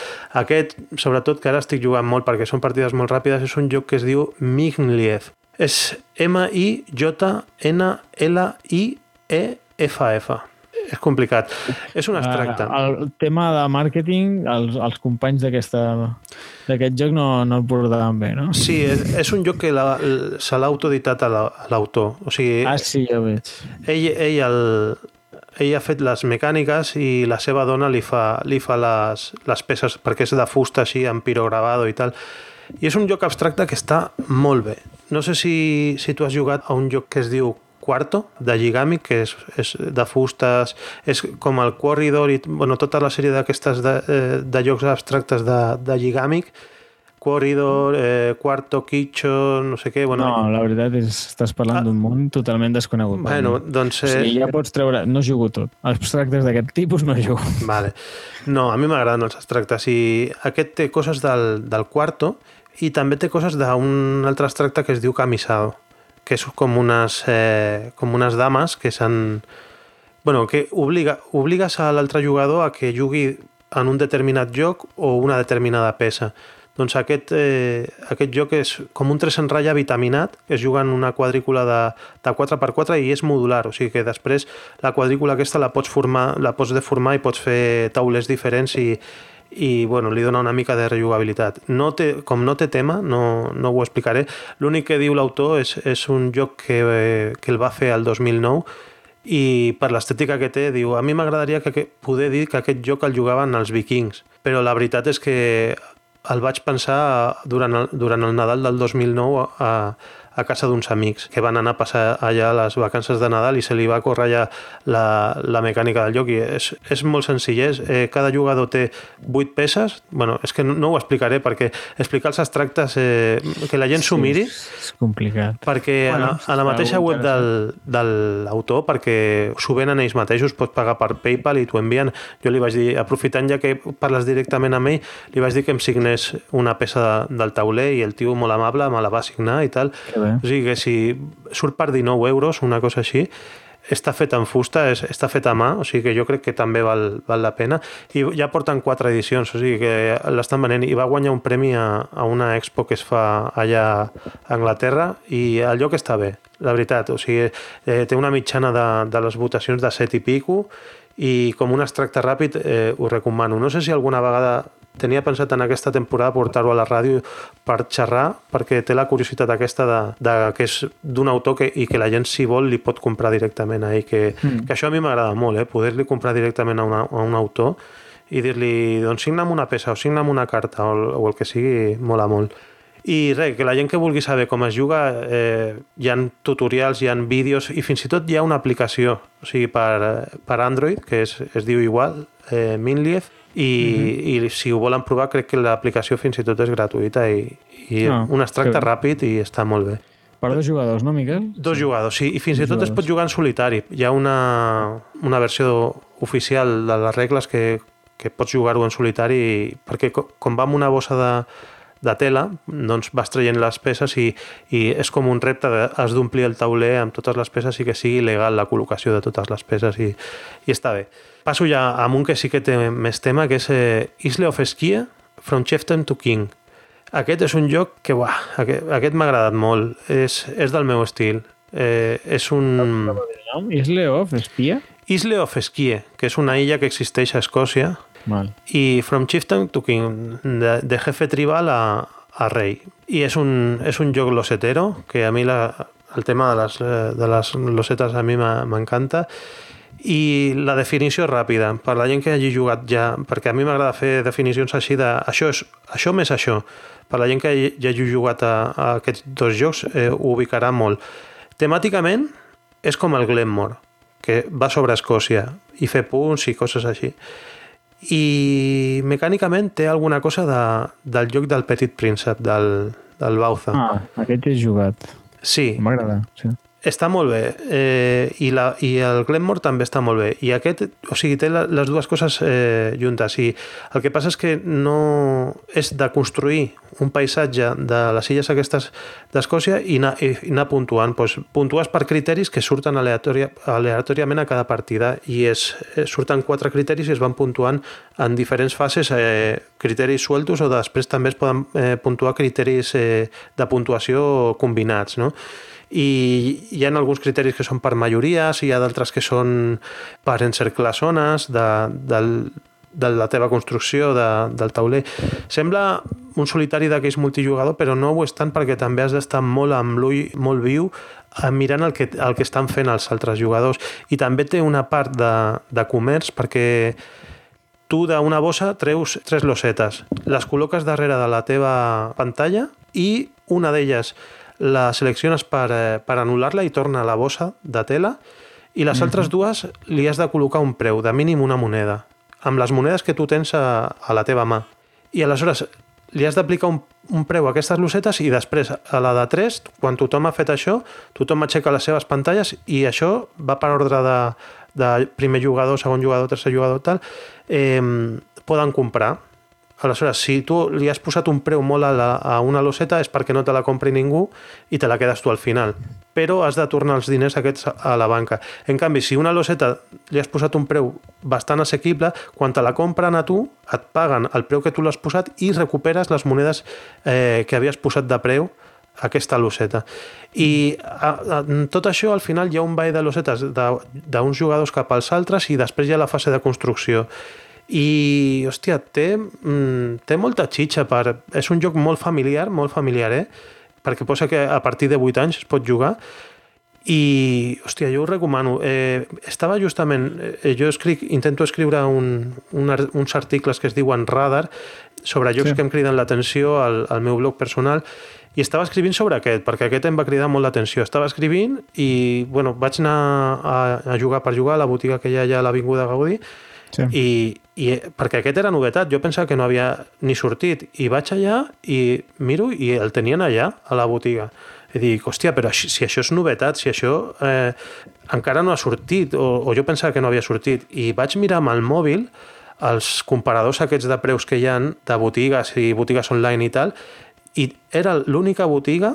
Aquest, sobretot, que ara estic jugant molt perquè són partides molt ràpides, és un joc que es diu Mignliev. És M-I-J-N-L-I-E-F-F. És complicat. És un abstracte. El tema de màrqueting, els, els companys d'aquest joc no, no el portaven bé, no? Sí, és, és un joc que la, se l'ha autoeditat a la- a l'autor. O sigui, Ah, sí, ja veig. ell, ell, el, ell ha fet les mecàniques i la seva dona li fa, li fa les, les peces perquè és de fusta així, amb pirogravado i tal. I és un joc abstracte que està molt bé. No sé si, si tu has jugat a un joc que es diu Quarto, de Gigami, que és, és de fustes, és com el Corridor i bueno, tota la sèrie d'aquestes de, eh, de jocs abstractes de, de Gigami, Corridor, eh, Quarto, Quicho, no sé què... Bueno, No, la veritat és estàs parlant d'un món totalment desconegut. bueno mi. doncs... o Eh, sigui, ja pots treure... No jugo tot. Els abstractes d'aquest tipus no jugo. Vale. No, a mi m'agraden els abstractes i aquest té coses del, del quarto i també té coses d'un altre abstracte que es diu camisado, que és com unes, eh, com unes dames que s'han... Bueno, que obliga, obligues a l'altre jugador a que jugui en un determinat joc o una determinada peça. Doncs aquest, eh, aquest joc és com un 3 en ratlla vitaminat, es juga en una quadrícula de, de 4x4 i és modular, o sigui que després la quadrícula aquesta la pots formar, la pots deformar i pots fer taulers diferents i, i bueno, li dona una mica de rejugabilitat. No té, com no té tema, no, no ho explicaré. L'únic que diu l'autor és, és un joc que, que el va fer el 2009 i per l'estètica que té, diu, a mi m'agradaria que, que poder dir que aquest joc el jugaven els vikings, però la veritat és que el vaig pensar durant el, durant el Nadal del 2009 a, a casa d'uns amics que van anar a passar allà les vacances de Nadal i se li va córrer allà la, la mecànica del joc i és, és molt senzill és, eh, cada jugador té 8 peces bueno, és que no, no ho explicaré perquè explicar els abstractes eh, que la gent s'ho miri És complicat. perquè bueno, a, la, a la mateixa web del, de l'autor, perquè s'ho venen ells mateixos, pots pagar per PayPal i t'ho envien. Jo li vaig dir, aprofitant ja que parles directament amb ell, li vaig dir que em signés una peça de, del tauler i el tio molt amable me la va signar i tal. Que bé. O sigui que si surt per 19 euros, una cosa així, està fet en fusta, és, està fet a mà, o sigui que jo crec que també val, val la pena. I ja porten quatre edicions, o sigui que l'estan venent. I va guanyar un premi a, a una expo que es fa allà a Anglaterra i el lloc està bé, la veritat. O sigui, eh, té una mitjana de, de les votacions de 7 i pico i com un extracte ràpid eh, ho recomano. No sé si alguna vegada tenia pensat en aquesta temporada portar-ho a la ràdio per xerrar, perquè té la curiositat aquesta de, de que és d'un autor que, i que la gent, si vol, li pot comprar directament a ell. Que, mm. que això a mi m'agrada molt, eh? poder-li comprar directament a, una, a un autor i dir-li, doncs signa'm una peça o signa'm una carta o, o el que sigui, mola molt. I res, que la gent que vulgui saber com es juga, eh, hi ha tutorials, hi ha vídeos i fins i tot hi ha una aplicació o sigui, per, per Android que es, es diu igual, eh, Minlief, i, i si ho volen provar crec que l'aplicació fins i tot és gratuïta i, i Ah, un extracte que ràpid i està molt bé. Per dos jugadors, no, Miquel? Dos jugadors, sí, i fins i Dos tot es jugadors. pot jugar en solitari. Hi ha una, una versió oficial de les regles que, que pots jugar-ho en solitari i- perquè co- com va amb una bossa de, de tela, doncs vas traient les peces i, i és com un repte de, has d'omplir el tauler amb totes les peces i que sigui legal la col·locació de totes les peces i, i està bé. Passo ja amb un que sí que té més tema, que és eh, Isle of Skia, From Chieftain to King. Aquest és un joc que, buah, aquest, aquest m'ha agradat molt. És, és del meu estil. Eh, és un... Isle of Espia? Isle of Skie, que és una illa que existeix a Escòcia, Val. i From Chieftain to King, de, de jefe tribal a, a rei. I és un, és un joc losetero, que a mi la, el tema de les, eh, de les losetes a mi m'encanta, i la definició és ràpida, per la gent que hagi jugat ja, perquè a mi m'agrada fer definicions així de això, és, això més això. Per la gent que ja hagi jugat a, a aquests dos jocs eh, ho ubicarà molt. Temàticament és com el Glenmore, que va sobre Escòcia i fer punts i coses així. I mecànicament té alguna cosa de, del joc del Petit Príncep, del, del Bauza. Ah, aquest he jugat. Sí, M'agrada, sí. Està molt bé. Eh, i, la, i el Glenmore també està molt bé. I aquest, o sigui, té la, les dues coses eh, juntes. I el que passa és que no és de construir un paisatge de les illes aquestes d'Escòcia i, i anar puntuant. Pues, puntues per criteris que surten aleatòria, aleatòriament a cada partida. I és, eh, surten quatre criteris i es van puntuant en diferents fases eh, criteris sueltos o després també es poden eh, puntuar criteris eh, de puntuació combinats no? I hi ha alguns criteris que són per majories, hi ha d'altres que són per encerclar zones de, de, de la teva construcció de, del tauler. Sembla un solitari d'aquells multijugador, però no ho és tant perquè també has d'estar molt amb l'ull molt viu eh, mirant el que, el que estan fent els altres jugadors. I també té una part de, de comerç perquè tu d'una bossa treus tres losetes, les col·loques darrere de la teva pantalla i una d'elles la selecciones per, eh, per anul·lar-la i torna a la bossa de tela i les -huh. altres dues li has de col·locar un preu, de mínim una moneda, amb les monedes que tu tens a, a la teva mà. I aleshores li has d'aplicar un, un preu a aquestes losetes i després a la de 3, quan tothom ha fet això, tothom aixeca les seves pantalles i això va per ordre de, de primer jugador, segon jugador, tercer jugador, tal, eh, poden comprar Aleshores, si tu li has posat un preu molt a, la, a una loseta és perquè no te la compri ningú i te la quedes tu al final. Però has de tornar els diners aquests a la banca. En canvi, si una loseta li has posat un preu bastant assequible, quan te la compren a tu, et paguen el preu que tu l'has posat i recuperes les monedes eh, que havies posat de preu aquesta loseta. I a, a, tot això, al final, hi ha un ball de losetes d'uns jugadors cap als altres i després hi ha la fase de construcció i, hòstia, té, mm, té molta xitxa per... És un joc molt familiar, molt familiar, eh? Perquè posa que a partir de 8 anys es pot jugar i, hòstia, jo ho recomano. Eh, estava justament... Eh, jo escric, intento escriure un, un, uns articles que es diuen Radar sobre jocs sí. que em criden l'atenció al, al meu blog personal i estava escrivint sobre aquest, perquè aquest em va cridar molt l'atenció. Estava escrivint i, bueno, vaig anar a, a jugar per jugar a la botiga que hi ha allà a l'Avinguda Gaudí Sí. I, i perquè aquest era novetat, jo pensava que no havia ni sortit i vaig allà i miro i el tenien allà a la botiga i dic, hòstia, però si això és novetat, si això eh, encara no ha sortit o, o jo pensava que no havia sortit i vaig mirar amb el mòbil els comparadors aquests de preus que hi han de botigues i botigues online i tal i era l'única botiga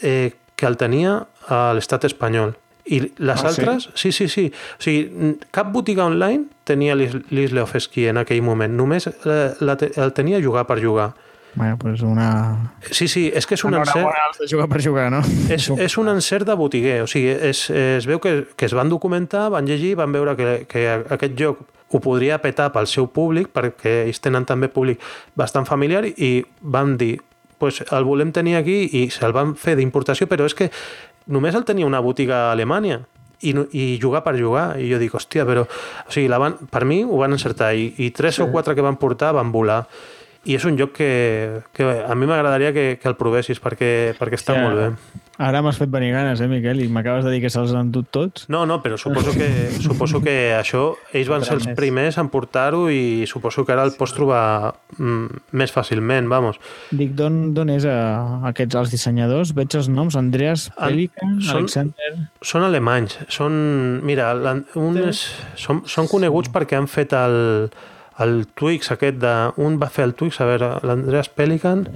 eh, que el tenia a l'estat espanyol i les ah, altres, sí? sí, sí, sí. O sigui, cap botiga online tenia l'Isle of Ski en aquell moment. Només la, la, el tenia a jugar per jugar. Bueno, pues una... Sí, sí, és que és un encert... de jugar per jugar, no? És, és un encert de botiguer, o sigui, és, es veu que, que es van documentar, van llegir, van veure que, que aquest joc ho podria petar pel seu públic, perquè ells tenen també públic bastant familiar, i van dir, pues el volem tenir aquí, i se'l van fer d'importació, però és que només el tenia una botiga a Alemanya i, i jugar per jugar. I jo dic, hòstia, però... O sigui, la van, per mi ho van encertar i, i tres sí. o quatre que van portar van volar. I és un joc que, que a mi m'agradaria que, que el provessis perquè, perquè està sí, molt bé. Ara m'has fet venir ganes, eh, Miquel? I m'acabes de dir que se'ls han endut tots? No, no, però suposo que, suposo que això, ells van ser els primers en portar-ho i suposo que ara el pots trobar mm, més fàcilment, vamos. Dic, d'on és a, a aquests els dissenyadors? Veig els noms, Andreas Pelikan, són, Alexander... Són alemanys, són... Mira, un és, són, són coneguts perquè han fet el, el Twix aquest de... Un va fer el Twix, a veure, l'Andreas Pelikan...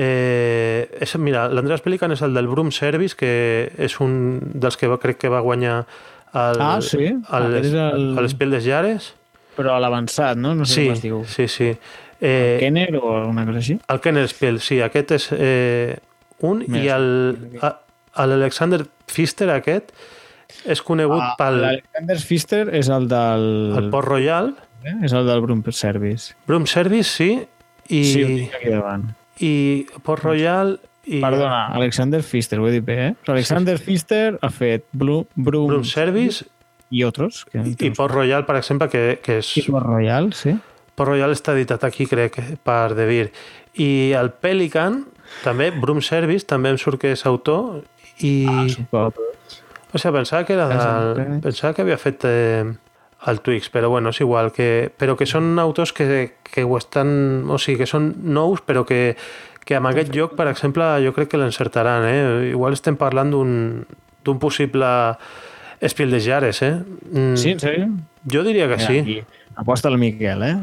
Eh, és, mira, l'Andreas Pelican és el del Broom Service, que és un dels que va, crec que va guanyar el, ah, sí? el, el... l'Espel des Jares. Però a l'avançat, no? No sé sí, com es diu. Sí, sí. Eh, el Kenner o alguna cosa així? El Kenner Spiel, sí. Aquest és eh, un Més, i el, l'Alexander Pfister aquest és conegut ah, pel... L'Alexander Pfister és el del... El Port Royal. Eh? És el del Broom Service. Broom Service, sí. I... Sí, ho tinc aquí davant i Port Royal i... Perdona, Alexander Pfister, ho he dit bé, eh? Alexander sí. Pfister ha fet Blue, Broom, Broom Service i altres. Que I, i Port Royal, per exemple, que, que és... I Port Royal, sí. Port Royal està editat aquí, crec, per De Beer. I el Pelican, també, Broom Service, també em surt que és autor i... Ah, suposo. O sigui, pensava que era del... Pensava que havia fet eh, el Twix, però bueno, és igual, que, però que són autors que, que ho estan... O sigui, que són nous, però que, que amb aquest joc, per exemple, jo crec que l'encertaran, eh? Igual estem parlant d'un possible Espiel de Jares, eh? Mm, Sí, en sèrio? Jo diria que sí. Aquí. Aposta el Miquel, eh?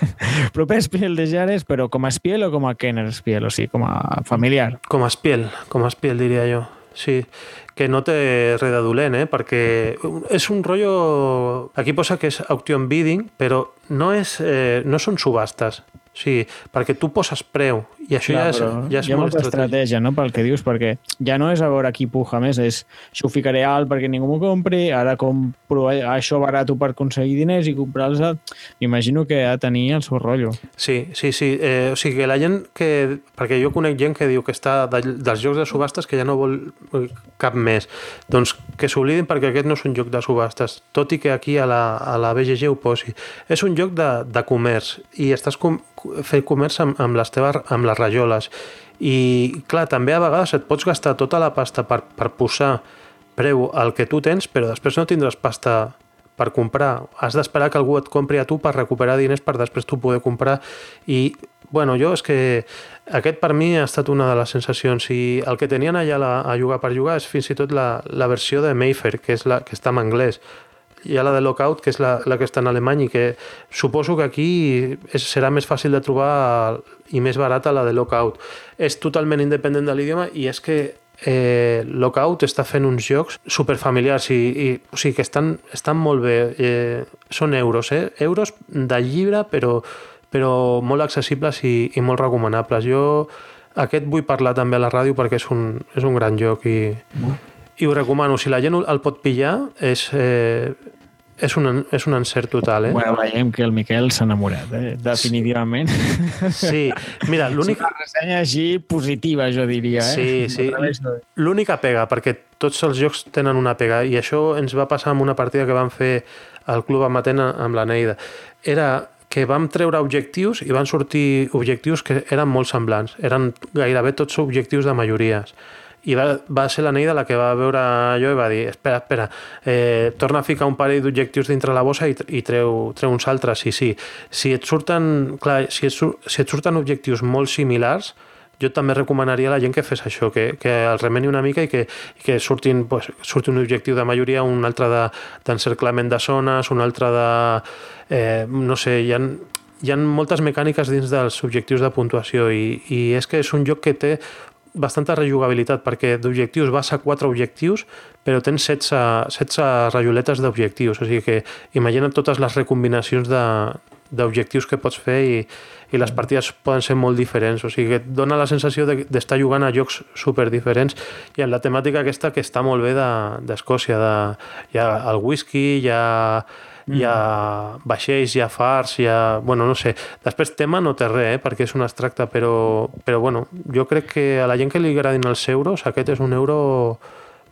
Proper espiel de Jares, però com a espiel o com a Kenner espiel? O sigui, com a familiar. Com a espiel, com a espiel, diria jo. Sí, que no de dolent, eh? perquè és un rotllo... Aquí posa que és auction bidding, però no, és, eh, no són subhastes. Sí, perquè tu poses preu i això Clar, ja és, ja és hi ha molt molta estratègia, no?, pel que dius, perquè ja no és a veure qui puja més, és això ho ficaré alt perquè ningú m'ho compri, ara compro això barat per aconseguir diners i comprar-los... M'imagino que ha de tenir el seu rotllo. Sí, sí, sí. Eh, o sigui, que la gent que... Perquè jo conec gent que diu que està de, dels jocs de subhastes que ja no vol cap més. Doncs que s'oblidin perquè aquest no és un joc de subhastes, tot i que aquí a la, a la BGG ho posi. És un joc de, de comerç i estàs com, fent comerç amb, amb, les teves, amb les rajoles. I, clar, també a vegades et pots gastar tota la pasta per, per posar preu al que tu tens, però després no tindràs pasta per comprar. Has d'esperar que algú et compri a tu per recuperar diners per després tu poder comprar. I, bueno, jo és que aquest per mi ha estat una de les sensacions i el que tenien allà la, a jugar per jugar és fins i tot la, la versió de Mayfair, que, és la, que està en anglès hi ha la de Lockout, que és la, la que està en alemany i que suposo que aquí és, serà més fàcil de trobar i més barata la de Lockout. És totalment independent de l'idioma i és que eh, Lockout està fent uns jocs superfamiliars i, i o sigui que estan, estan molt bé. Eh, són euros, eh? Euros de llibre, però, però molt accessibles i, i molt recomanables. Jo aquest vull parlar també a la ràdio perquè és un, és un gran joc i, i ho recomano. Si la gent el pot pillar, és, eh, és, un, és un encert total. Eh? Bueno, veiem que el Miquel s'ha enamorat, eh? definitivament. Sí, mira, És l'únic... una ressenya així positiva, jo diria. Eh? Sí, sí. L'única pega, perquè tots els jocs tenen una pega, i això ens va passar amb una partida que vam fer al Club Amatent amb la Neida. Era que vam treure objectius i van sortir objectius que eren molt semblants. Eren gairebé tots objectius de majories. I va, va ser la Neida la que va veure allò i va dir espera, espera, eh, torna a ficar un parell d'objectius dintre la bossa i, i treu, treu uns altres. Sí, sí. Si et surten, clar, si et, si et surten objectius molt similars, jo també recomanaria a la gent que fes això, que, que el remeni una mica i que, i que surtin, pues, surti un objectiu de majoria, un altre de- d'encerclament de, de zones, un altre de... Eh, no sé, hi ha, hi ha moltes mecàniques dins dels objectius de puntuació i, i és que és un joc que té bastanta rejugabilitat perquè d'objectius vas a quatre objectius però tens 16, 16 rajoletes d'objectius. O sigui que imagina't totes les recombinacions de, d'objectius que pots fer i, i les partides poden ser molt diferents, o sigui que et dona la sensació de- d'estar jugant a jocs super diferents i en la temàtica aquesta que està molt bé de- d'Escòcia, de, hi ha el whisky, hi ha, hi ha vaixells, hi ha fars, hi ha... Bueno, no sé. Després tema no té res, eh, perquè és un extracte, però, però bueno, jo crec que a la gent que li agradin els euros, aquest és un euro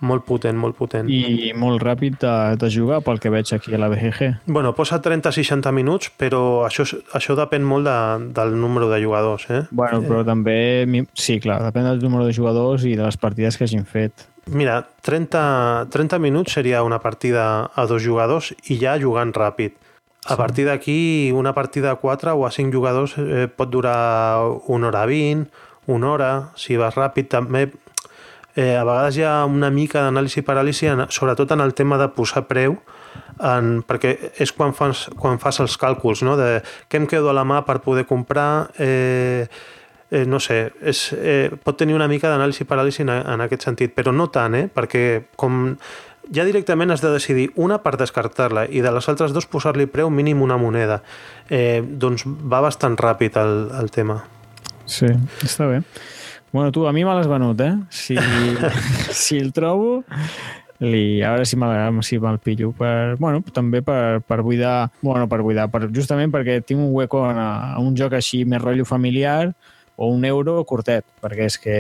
molt potent, molt potent. I molt ràpid de, de jugar, pel que veig aquí a la BGG. Bueno, posa 30-60 minuts, però això, això depèn molt de, del número de jugadors, eh? Bueno, però també... Sí, clar, depèn del número de jugadors i de les partides que hagin fet. Mira, 30, 30 minuts seria una partida a dos jugadors i ja jugant ràpid. A Sí. partir d'aquí, una partida a 4 o a 5 jugadors eh, pot durar una hora 20, una hora, si vas ràpid. També eh, a vegades hi ha una mica d'anàlisi i paràlisi, en, sobretot en el tema de posar preu, en, perquè és quan fas, quan fas els càlculs, no? de què em quedo a la mà per poder comprar, eh, eh, no sé, és, eh, pot tenir una mica d'anàlisi i paràlisi en, en aquest sentit, però no tant, eh? perquè com ja directament has de decidir una per descartar-la i de les altres dos posar-li preu mínim una moneda. Eh, doncs va bastant ràpid el, el tema. Sí, està bé. Bueno, tu, a mi me l'has venut, eh? Si, si el trobo, li, a veure si me'l si me'l pillo. Per, bueno, també per, per buidar... Bueno, per buidar, per, justament perquè tinc un hueco en, a, a un joc així més rotllo familiar o un euro curtet, perquè és que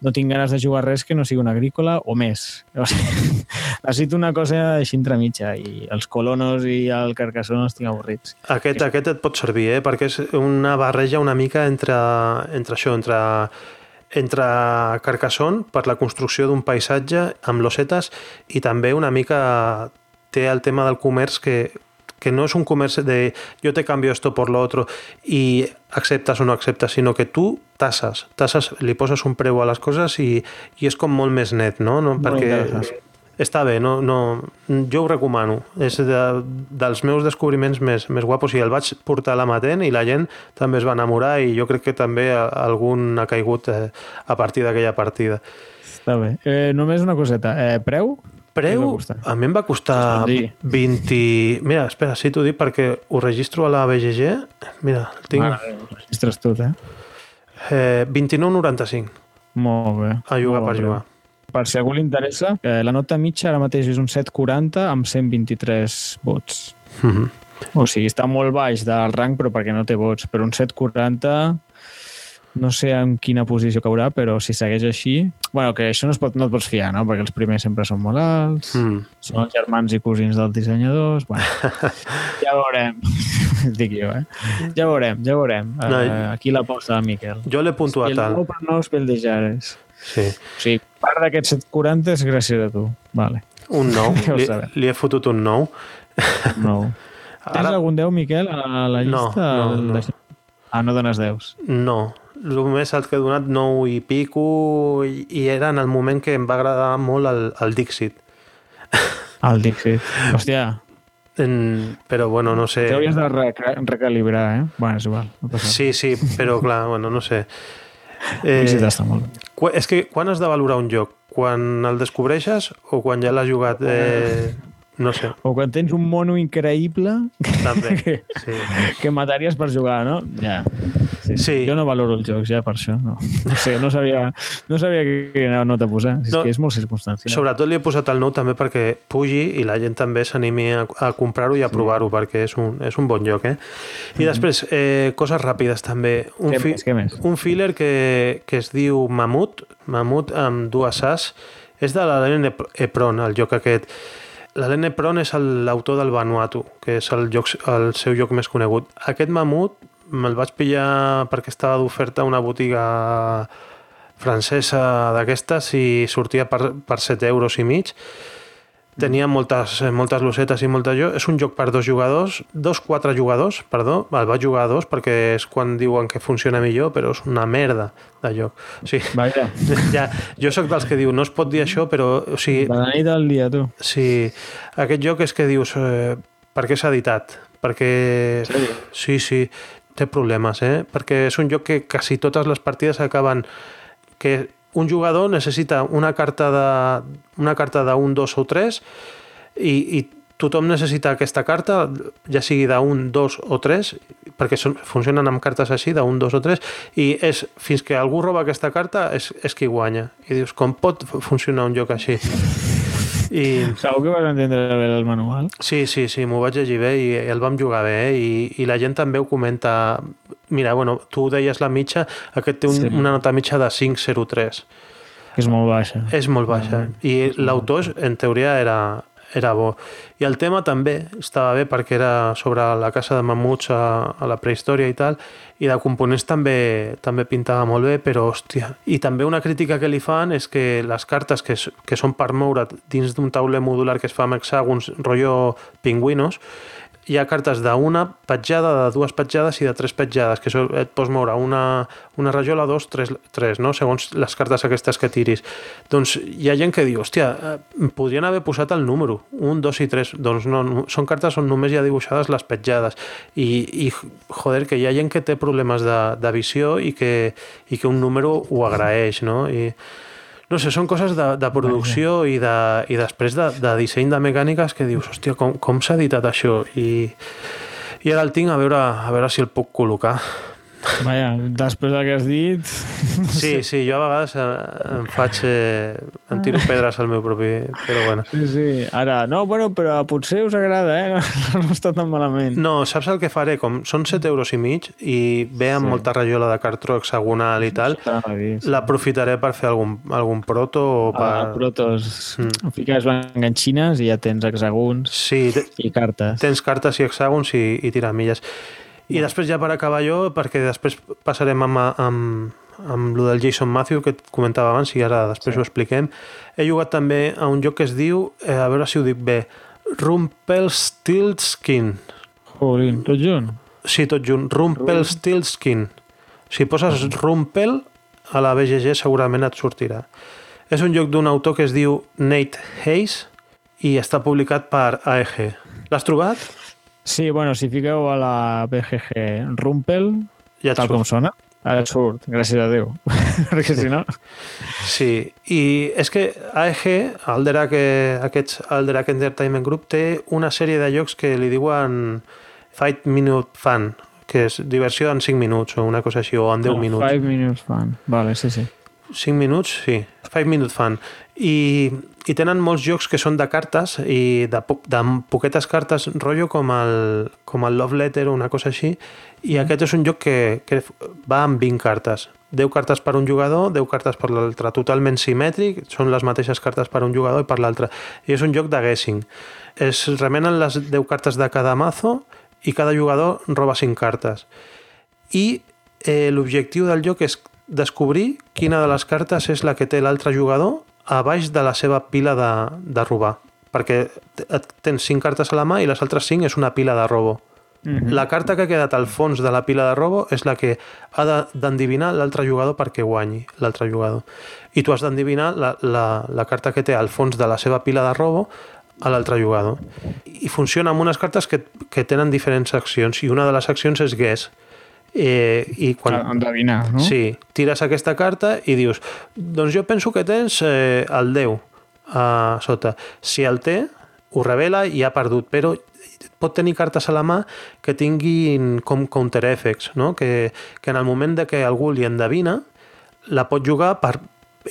no tinc ganes de jugar res que no sigui un agrícola o més. O sigui, necessito una cosa així entremitja i els colonos i el carcassó no estic avorrits. Aquest, aquest et pot servir, eh? perquè és una barreja una mica entre, entre això, entre, entre Carcassonne per la construcció d'un paisatge amb losetes i també una mica té el tema del comerç que, que no és un comerç de yo te cambio esto por lo otro i acceptes o no acceptes, sinó que tu tasses, tasses li poses un preu a les coses i, i és com molt més net, no? no? Perquè. Està bé, no, no, jo ho recomano. És de, dels meus descobriments més, més guapos i el vaig portar a l'amatent i la gent també es va enamorar i jo crec que també algun ha caigut eh, a partir d'aquella partida. Està bé. Eh, només una coseta. Eh, preu? Preu, a mi em va costar 20... Mira, espera, sí t'ho dic perquè ho registro a la BGG. Mira, el tinc... Mare, registres tot, eh? eh 29,95. Molt bé. A jugar per jugar. Per si algú li interessa, eh, la nota mitja ara mateix és un 7,40 amb 123 vots. Mm -hmm. O sigui, està molt baix del rang, però perquè no té vots. Però un 7,40 no sé en quina posició caurà, però si segueix així... bueno, que això no, es pot, no et pots fiar, no? Perquè els primers sempre són molt alts, mm. són els germans i cosins dels dissenyadors... Bueno, ja veurem. Dic jo, eh? Ja veurem, ja veurem. No, uh, aquí la posa Miquel. Jo l'he puntuat alt. El nou per nous peldejares. Sí. O sigui, part d'aquests 740 és gràcies a tu. Vale. Un nou. li, li he fotut un nou. Nou. Tens Ara... algun 10, Miquel, a la llista? No, no, no. Ah, no dones 10? No. El més alt que he donat 9 i pico i, i era en el moment que em va agradar molt el, el Dixit. El Dixit. Hòstia, en, però bueno, no sé... T'hauries de recalibrar, eh? Bueno, és igual. No sí, sí, però clar, bueno, no sé. Eh, està molt bé. És que quan has de valorar un joc? Quan el descobreixes o quan ja l'has jugat? Eh, no sé. O quan tens un mono increïble També, que, sí. que mataries per jugar, no? Ja. Sí. sí. Jo no valoro els jocs ja per això. No, no sé, no sabia, no sabia quina nota posar. És no, que és molt circumstancial. Sobretot li he posat el nou també perquè pugi i la gent també s'animi a, a comprar-ho i a sí. provar-ho perquè és un, és un bon joc, eh? I mm -hmm. després, eh, coses ràpides també. Un, què fi més, què més? un filler que, que es diu Mamut, Mamut amb dues As, és de l'Helene Epron, el joc aquest L'Helene Pron és l'autor del Vanuatu, que és el, joc, el seu joc més conegut. Aquest mamut me'l vaig pillar perquè estava d'oferta una botiga francesa d'aquestes i sortia per, per 7 euros i mig tenia moltes, eh, moltes losetes i molta jo. És un joc per dos jugadors, dos, quatre jugadors, perdó. El vaig jugar a dos perquè és quan diuen que funciona millor, però és una merda de joc. O sigui, Vaja. Ja, jo sóc dels que diu, no es pot dir això, però... O sigui, de la nit del dia, tu. Sí, aquest joc és que dius, eh, per què s'ha editat? Perquè... Sí, sí, té problemes, eh? Perquè és un joc que quasi totes les partides acaben que un jugador necessita una carta de una carta d'un, dos o tres i, i tothom necessita aquesta carta, ja sigui d'un, dos o tres, perquè són, funcionen amb cartes així, d'un, dos o tres, i és fins que algú roba aquesta carta és, és qui guanya. I dius, com pot funcionar un joc així? I... Segur que vas entendre bé el manual? Sí, sí, sí, m'ho vaig llegir bé i, el vam jugar bé, eh? I, i la gent també ho comenta. Mira, bueno, tu deies la mitja, aquest té un, sí. una nota mitja de 5,03. És molt baixa. És molt baixa. I l'autor, en teoria, era, era bo. I el tema també estava bé perquè era sobre la caça de mamuts a, a la prehistòria i tal, i de components també també pintava molt bé, però hòstia... I també una crítica que li fan és que les cartes que, que són per moure dins d'un tauler modular que es fa amb hexàgons rotllo pingüinos, hi ha cartes d'una petjada, de dues petjades i de tres petjades, que et pots moure una, una rajola, dos, tres, tres, no? segons les cartes aquestes que tiris. Doncs hi ha gent que diu, hòstia, eh, podrien haver posat el número, un, dos i tres. Doncs no, són cartes on només hi ha dibuixades les petjades. I, i joder, que hi ha gent que té problemes de, de visió i que, i que un número ho agraeix, no? I, no sé, són coses de, de producció i, de, i després de, de disseny de mecàniques que dius, hòstia, com, com s'ha editat això? I, I ara el tinc a veure, a veure si el puc col·locar. Vaja, després del que has dit... Sí, sí, jo a vegades eh, em faig... Eh, em tiro pedres al meu propi... Però bueno. Sí, sí. Ara, no, bueno, però potser us agrada, eh? No, no està tan malament. No, saps el que faré? Com són 7 euros i mig i ve amb sí. molta rajola de cartró hexagonal i tal, l'aprofitaré per fer algun, algun proto o per... Ah, protos. Mm. Fiques enganxines i ja tens hexagons sí, i cartes. Tens cartes i hexàgons i, i tiramilles. I després ja per acabar jo, perquè després passarem amb, amb, amb lo del Jason Matthew que et comentava abans i ara després sí. ho expliquem. He jugat també a un joc que es diu, eh, a veure si ho dic bé, Rumpelstiltskin. Jolín, tot junt? Sí, tot junt. Rumpelstiltskin. Si poses Rumpel a la BGG segurament et sortirà. És un joc d'un autor que es diu Nate Hayes i està publicat per AEG. L'has trobat? Sí, bueno, si fiqueu a la BGG Rumpel, Ja tal surt. com sona, ara et surt, gràcies a Déu. Perquè si no... Sí, i és que AEG, Alderac, eh, aquests Alderac Entertainment Group, té una sèrie de jocs que li diuen Fight Minute Fan, que és diversió en 5 minuts o una cosa així, o en 10 minuts. 5 minutes fan. Vale, sí, sí. 5 minuts, sí. 5 minute fan. I, I tenen molts jocs que són de cartes i de, po de poquetes cartes, rotllo com el, com el Love Letter o una cosa així. I aquest és un joc que, que va amb 20 cartes. 10 cartes per un jugador, 10 cartes per l'altre. Totalment simètric, són les mateixes cartes per un jugador i per l'altre. I és un joc de guessing. Es remenen les 10 cartes de cada mazo i cada jugador roba 5 cartes. I eh, l'objectiu del joc és descobrir quina de les cartes és la que té l'altre jugador a baix de la seva pila de, de robar. Perquè tens 5 cartes a la mà i les altres 5 és una pila de robo. Mm -hmm. La carta que ha quedat al fons de la pila de robo és la que ha de- d'endevinar l'altre jugador perquè guanyi l'altre jugador. I tu has d'endevinar la, la, la carta que té al fons de la seva pila de robo a l'altre jugador. I funciona amb unes cartes que, que tenen diferents accions i una de les accions és guess. Eh, I quan, Endevinar, no? Sí, tires aquesta carta i dius doncs jo penso que tens eh, el 10 a sota. Si el té, ho revela i ha perdut, però pot tenir cartes a la mà que tinguin com counter effects, no? que, que en el moment de que algú li endevina, la pot jugar per,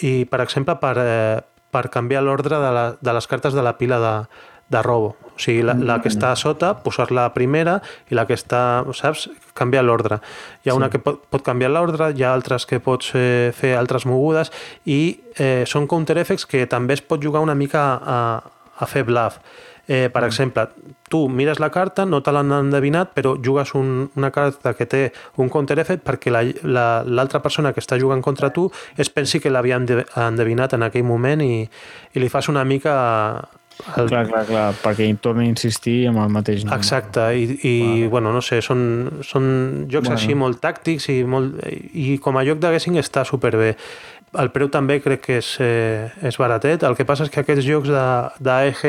i, per exemple, per, eh, per canviar l'ordre de, la, de les cartes de la pila de, de robo. O sigui, la, la que està a sota, posar-la a primera i la que està, saps, canviar l'ordre. Hi ha una que pot, pot canviar l'ordre, hi ha altres que pots eh, fer altres mogudes i eh, són counter effects que també es pot jugar una mica a, a fer bluff. Eh, per exemple, tu mires la carta, no te l'han endevinat, però jugues un, una carta que té un counter effect perquè l'altra la, l'altra persona que està jugant contra tu es pensi que l'havia ende- endevinat en aquell moment i, i li fas una mica... El, Clar, clar, clar, perquè hi torni a insistir amb el mateix número. Exacte, i, i vale. bueno, no sé, són, són jocs Bueno. així molt tàctics i, molt, i com a joc de guessing està superbé. El preu també crec que és, eh, és baratet. El que passa és que aquests jocs d'AEG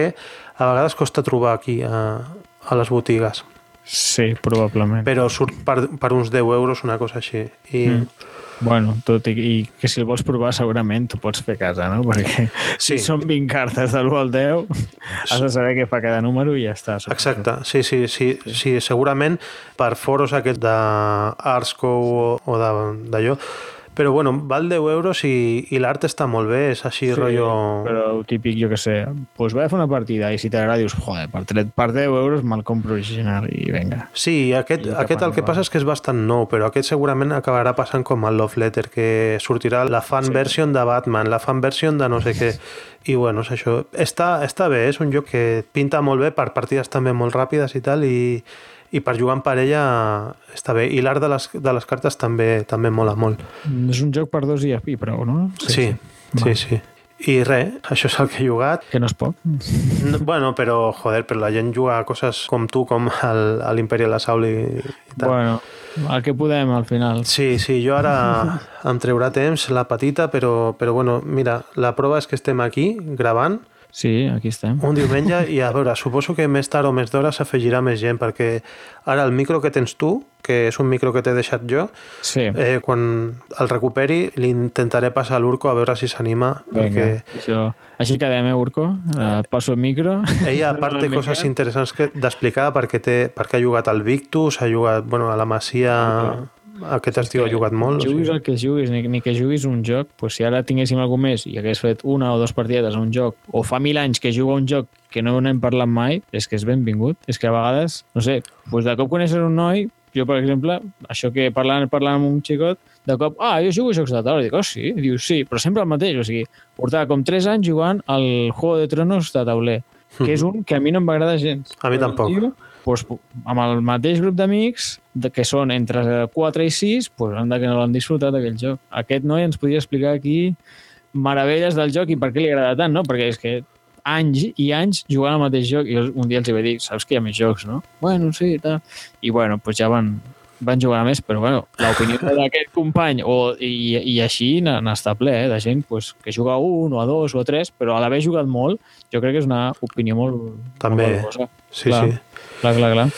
a vegades costa trobar aquí a, a les botigues. Sí, probablement. Però surt per, per uns 10 euros una cosa així. I, Mm. Bueno, tot i, i que si el vols provar segurament t'ho pots fer a casa, no? Perquè Sí. si són 20 cartes de l'1 al 10 has de saber què fa cada número i ja està. Exacte, sí, sí, sí, sí, segurament per foros aquests d'Arsco o, o d'allò, però bueno, val 10 euros i, i l'art està molt bé, és així sí, rotllo... Però el típic, jo que sé, pues vaig a fer una partida i si t'agrada dius, joder, per, tret, per 10 euros me'l compro original i vinga. Sí, aquest, I aquest el que passa és que és bastant nou, però aquest segurament acabarà passant com el Love Letter, que sortirà la fan Sí. version de Batman, la fan version de no sé què, i bueno, és això. Està, està bé, és un joc que pinta molt bé per partides també molt ràpides i tal, i, i per jugar en parella està bé. I l'art de, les, de les cartes també també mola molt. És un joc per dos i, i prou, no? Sí, sí, sí. sí. I res, això és el que he jugat. Que no és poc. No, bueno, però, joder, però la gent juga a coses com tu, com el- a l'Imperial Assault i, i tal. Bueno, el que podem al final. Sí, sí, jo ara em treurà temps la petita, però, però bueno, mira, la prova és que estem aquí gravant Sí, aquí estem. un diumenge i a veure, suposo que més tard o més d'hora s'afegirà més gent perquè ara el micro que tens tu, que és un micro que t'he deixat jo, Sí, eh, quan el recuperi li intentaré passar a l'Urco a veure si s'anima perquè Això... Així quedem, eh, Urco? Eh, Et passo el micro. ella a part té coses interessants que d'explicar perquè, té, perquè ha jugat al Victus, ha jugat bueno, a la Masia aquest estiu ha jugat molt o Juguis sigui. el que juguis, ni, ni que juguis un joc, pues si ara tinguéssim algú més i hagués fet una o dues partides a un joc, o fa mil anys que juga a un joc que no n'hem parlat mai, és que és benvingut. És que a vegades, no sé, pues de cop coneixes un noi, jo, per exemple, això que parlant, parlant amb un xicot, de cop, ah, jo jugo a jocs de taula. Dic, oh, sí? I dius, sí, però sempre el mateix. O sigui, portava com 3 anys jugant al Juego de Tronos de tauler, que és un que a mi no m'agrada gens. A mi tampoc. tio, pues, amb el mateix grup d'amics, de- que són entre 4 i 6, pues, anda que no l'han disfrutat aquell joc. Aquest noi ens podria explicar aquí meravelles del joc i per què li agrada tant, no? Perquè és que anys i anys jugant al mateix joc i un dia els hi vaig dir, saps que hi ha més jocs, no? Bueno, sí, i tal. I bueno, pues ja van, van jugar més, però bueno, l'opinió d'aquest company o, i, i així n'està ple, eh, de gent pues, que juga a un o a dos o a tres, però a l'haver jugat molt, jo crec que és una opinió molt, També. molt. Sí, clar, sí. Clar, clar, clar.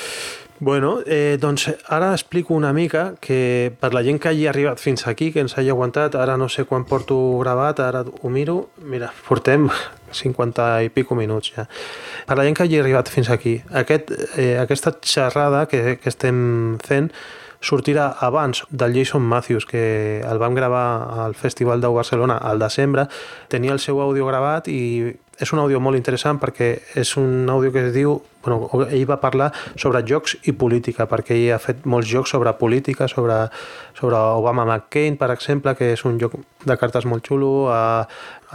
Bueno, eh, doncs ara explico una mica que per la gent que hagi arribat fins aquí, que ens hagi aguantat, ara no sé quan porto gravat, ara ho miro, mira, portem 50 i pico minuts ja. Per la gent que hagi arribat fins aquí, aquest, eh, aquesta xerrada que, que estem fent sortirà abans del Jason Matthews, que el vam gravar al Festival de Barcelona al desembre, tenia el seu àudio gravat i és un àudio molt interessant perquè és un àudio que es diu... Bueno, ell va parlar sobre jocs i política, perquè ell ha fet molts jocs sobre política, sobre, sobre Obama McCain, per exemple, que és un joc de cartes molt xulo, a,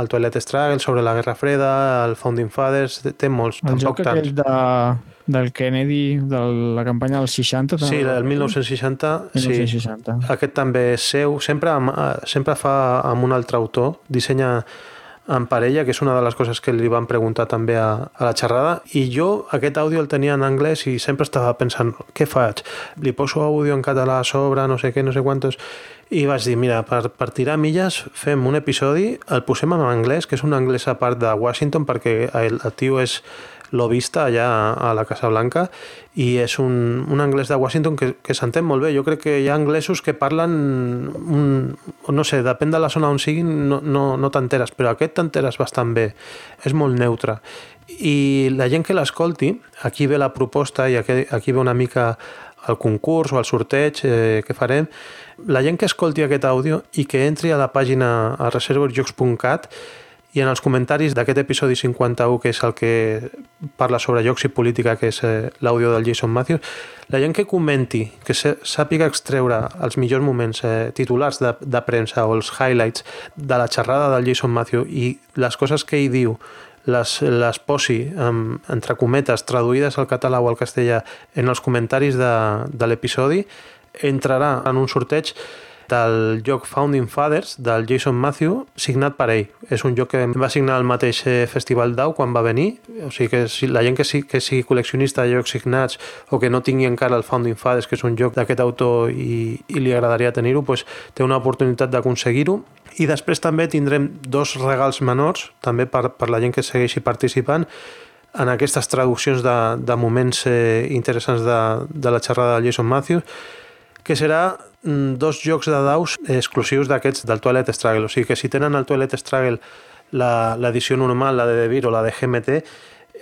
el Toilet Struggle, sobre la Guerra Freda, el Founding Fathers, té molts, El tampoc joc tants. aquell de, del Kennedy, de la campanya dels 60, Sí, el 1960, sí. 1960. Aquest també és seu, sempre, amb, eh, sempre fa amb un altre autor, dissenya en parella, que és una de les coses que li van preguntar també a, a la xerrada, i jo aquest àudio el tenia en anglès i sempre estava pensant, què faig? Li poso àudio en català a sobre, no sé què, no sé quantos... I vaig dir, mira, per, per tirar milles fem un episodi, el posem en anglès, que és un anglès a part de Washington, perquè el, el tio és lobista allà a la Casa Blanca i és un, un anglès de Washington que, que s'entén molt bé. Jo crec que hi ha anglesos que parlen, un, no sé, depèn de la zona on siguin, no, no, no t'enteres, però aquest t'enteres bastant bé. És molt neutre. I la gent que l'escolti, aquí ve la proposta i aquí, aquí ve una mica el concurs o el sorteig eh, que farem, la gent que escolti aquest àudio i que entri a la pàgina a reservosjocs.cat i en els comentaris d'aquest episodi 51, que és el que parla sobre jocs i política, que és eh, l'àudio del Jason Matthews, la gent que comenti, que sàpiga extreure els millors moments eh, titulars de, de premsa o els highlights de la xerrada del Jason Matthews i les coses que ell diu les, les posi, amb, entre cometes, traduïdes al català o al castellà en els comentaris de, de l'episodi, entrarà en un sorteig del joc Founding Fathers del Jason Matthew signat per ell. És un joc que va signar el mateix eh, Festival DAO quan va venir, o sigui que si la gent que, sí, que sigui col·leccionista de jocs signats o que no tingui encara el Founding Fathers, que és un joc d'aquest autor i, i li agradaria tenir-ho, pues, té una oportunitat d'aconseguir-ho. I després també tindrem dos regals menors, també per, per la gent que segueixi participant, en aquestes traduccions de, de moments eh, interessants de, de la xerrada de Jason Matthews, que serà dos jocs de daus exclusius d'aquests del Toilet Struggle. O sigui que si tenen el Toilet Struggle l'edició normal, la de De Beer o la de GMT,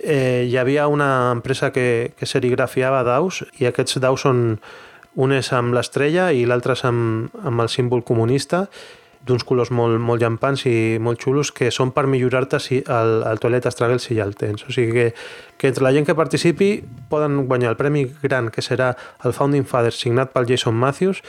eh, hi havia una empresa que, que serigrafiava daus i aquests daus són un és amb l'estrella i l'altre és amb, amb el símbol comunista d'uns colors molt, molt llampants i molt xulos que són per millorar-te si el, el toilet Struggle si ja el tens. O sigui que, que entre la gent que participi poden guanyar el premi gran que serà el Founding Fathers signat pel Jason Matthews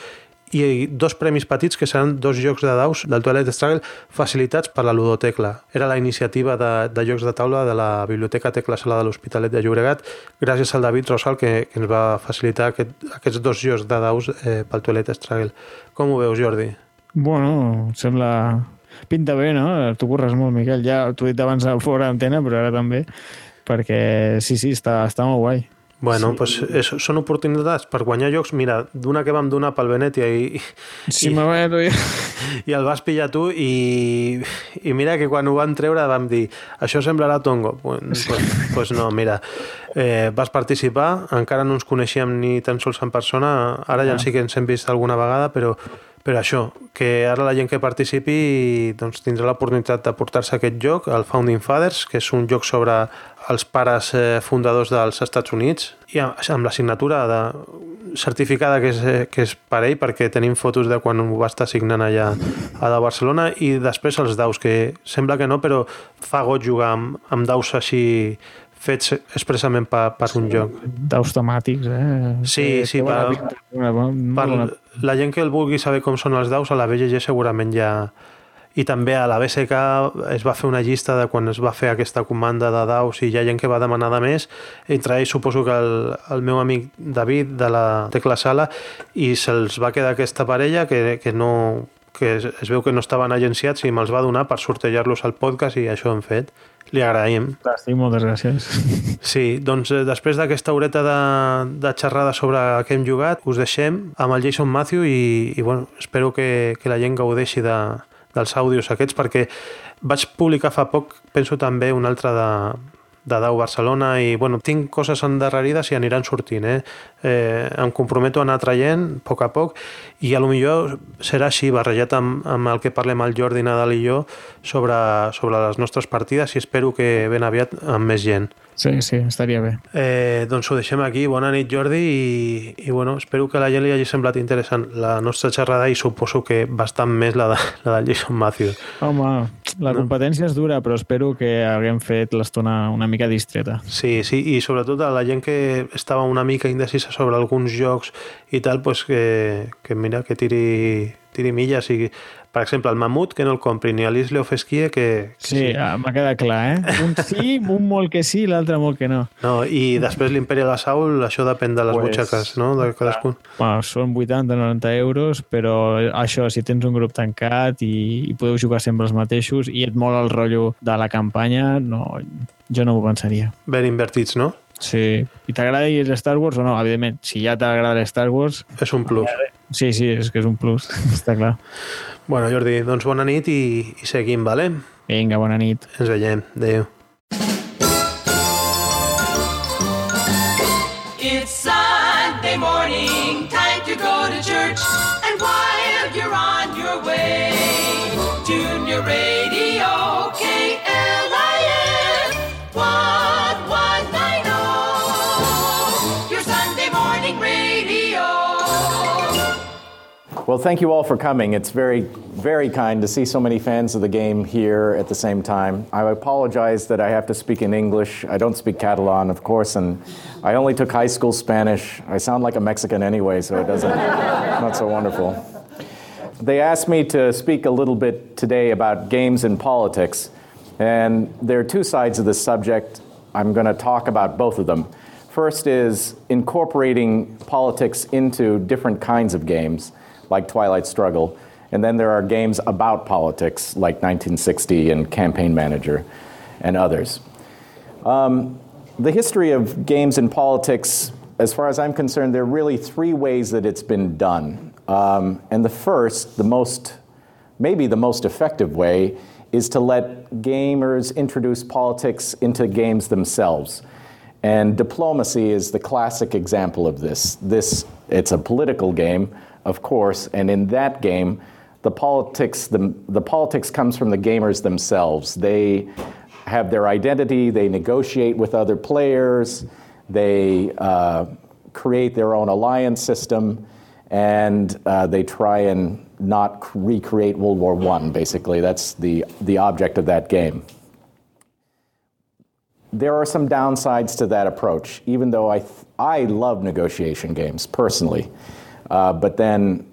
i dos premis petits que seran dos jocs de daus del Toilet Struggle facilitats per la Ludotecla. Era la iniciativa de, de jocs de taula de la Biblioteca Tecla Sala de l'Hospitalet de Llobregat gràcies al David Rosal que, que ens va facilitar aquest, aquests dos jocs de daus eh, pel Toilet Struggle. Com ho veus, Jordi? Bueno, sembla... Pinta bé, no? Tu corres molt, Miquel. Ja t'ho he dit abans fora d'antena, però ara també, perquè sí, sí, està, està molt guai. Bueno, Sí. pues és, són oportunitats per guanyar jocs. Mira, d'una que vam donar pel Venetia i, Sí, I- me va dir... i el vas pillar tu i, i mira que quan ho van treure vam dir això semblarà tongo. Pues, pues, pues no, mira, eh, vas participar, encara no ens coneixíem ni tan sols en persona, ara ja Ah. sí que ens hem vist alguna vegada, però, però això, que ara la gent que participi doncs, tindrà l'oportunitat de portar-se aquest joc, el Founding Fathers, que és un joc sobre els pares eh, fundadors dels Estats Units, i amb, la signatura de, certificada que és, eh, que és per ell, perquè tenim fotos de quan ho va estar signant allà a de Barcelona, i després els daus, que sembla que no, però fa goig jugar amb, amb daus així fets expressament per, per un joc. Daus temàtics, eh? Sí, Té- sí, per- pinta, una molt Per bona- la gent que el vulgui saber com són els daus, a la BGG segurament ja... I també a la BSK es va fer una llista de quan es va fer aquesta comanda de daus i hi ha gent que va demanar de més. Entre ells suposo que el, el meu amic David de la Tecla Sala i se'ls va quedar aquesta parella que, que no que es, es veu que no estaven agenciats i me'ls va donar per sortejar-los al podcast i això hem fet. Li agraïm. Fantàstic, moltes gràcies. Sí, doncs eh, després d'aquesta horeta de, de xerrada sobre què hem jugat, us deixem amb el Jason Matthew i, i bueno, espero que, que la gent gaudeixi de, dels àudios aquests perquè vaig publicar fa poc, penso també, un altre de, de Dau Barcelona i bueno, tinc coses endarrerides i aniran sortint. Eh? Eh, em comprometo a anar traient a poc a poc i a lo millor serà així, barrejat amb, amb el que parlem el Jordi Nadal i jo sobre, sobre les nostres partides i espero que ben aviat amb més gent. Sí, sí, estaria bé. Eh, doncs ho deixem aquí. Bona nit, Jordi, i, i bueno, espero que a la gent li hagi semblat interessant la nostra xerrada i suposo que bastant més la de, la de Jason Matthews. Home, la No? competència és dura, però espero que haguem fet l'estona una mica distreta. Sí, sí, i sobretot a la gent que estava una mica indecisa sobre alguns jocs i tal, pues que, que mira, que tiri, tiri milles i per exemple, el Mamut, que no el compri, ni l'Isle of Esquie, que, que Sí, ah, m'ha quedat clar, eh? Un sí, un molt que sí, l'altre molt que no. No, i després l'Imperial Assault, això depèn de les Pues, butxaques, no?, de cadascun. Bueno, són 80-90 euros, però això, si tens un grup tancat i, i podeu jugar sempre els mateixos i et mola el rotllo de la campanya, no, jo no m'ho pensaria. Ben invertits, no? Sí. I t'agrada el Star Wars o no? Evidentment, si ja t'agrada el Star Wars, És un plus. sí, sí, és que és un plus, està clar. Bueno, Jordi, doncs bona nit i, i seguim, vale? Vinga, bona nit. Ens veiem. Adéu. Well, thank you all for coming. It's very, very kind to see so many fans of the game here at the same time. I apologize that I have to speak in English. I don't speak Catalan, of course, and I only took high school Spanish. I sound like a Mexican anyway, so it doesn't, not so wonderful. They asked me to speak a little bit today about games and politics, and there are two sides of this subject. I'm going to talk about both of them. First is incorporating politics into different kinds of games, like Twilight Struggle, and then there are games about politics, like 1960 and Campaign Manager, and others. Um, the history of games and politics, as far as I'm concerned, there are really three ways that it's been done. Um, and the first, the most, maybe the most effective way, is to let gamers introduce politics into games themselves. And diplomacy is the classic example of this. This it's a political game, of course, and in that game, the politics the, the politics comes from the gamers themselves. They have their identity, they negotiate with other players, they uh, create their own alliance system, and uh, they try and not recreate World War I, basically. That's the, the object of that game. There are some downsides to that approach, even though I, th- I love negotiation games personally. Uh, but then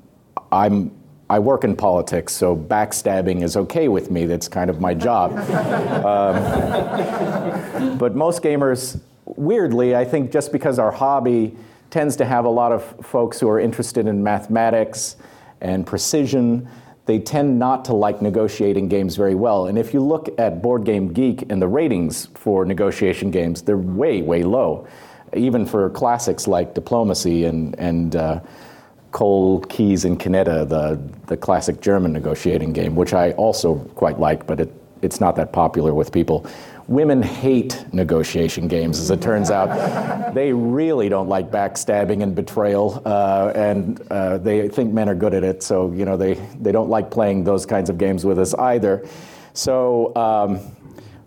I'm, I work in politics, so backstabbing is okay with me. That's kind of my job. Um, but most gamers, weirdly, I think just because our hobby tends to have a lot of folks who are interested in mathematics and precision, they tend not to like negotiating games very well. And if you look at Board Game Geek and the ratings for negotiation games, they're way, way low, even for classics like Diplomacy and, and uh, Cold Keys and Kinetta, the, the classic German negotiating game, which I also quite like, but it, it's not that popular with people. Women hate negotiation games, as it turns out. they really don't like backstabbing and betrayal, uh, and uh, they think men are good at it, so you know they, they don't like playing those kinds of games with us either. So, um,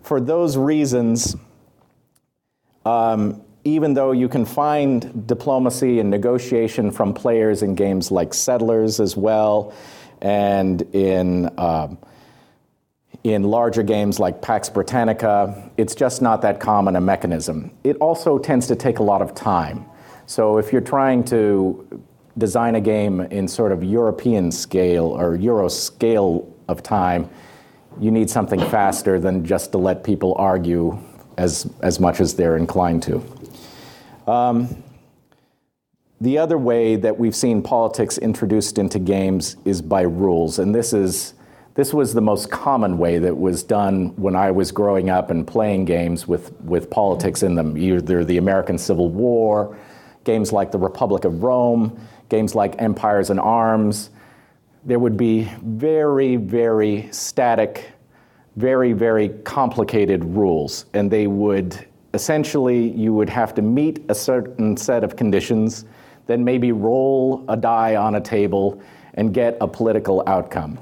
for those reasons, um, even though you can find diplomacy and negotiation from players in games like Settlers as well, and in um, in larger games like Pax Britannica, it's just not that common a mechanism. It also tends to take a lot of time. So if you're trying to design a game in sort of European scale or Euro scale of time, you need something faster than just to let people argue as, as much as they're inclined to. Um, The other way that we've seen politics introduced into games is by rules, and this is this was the most common way that was done when I was growing up and playing games with, with politics in them, either the American Civil War, games like the Republic of Rome, games like Empires and Arms. There would be very, very static, very, very complicated rules, and they would essentially, you would have to meet a certain set of conditions, then maybe roll a die on a table and get a political outcome.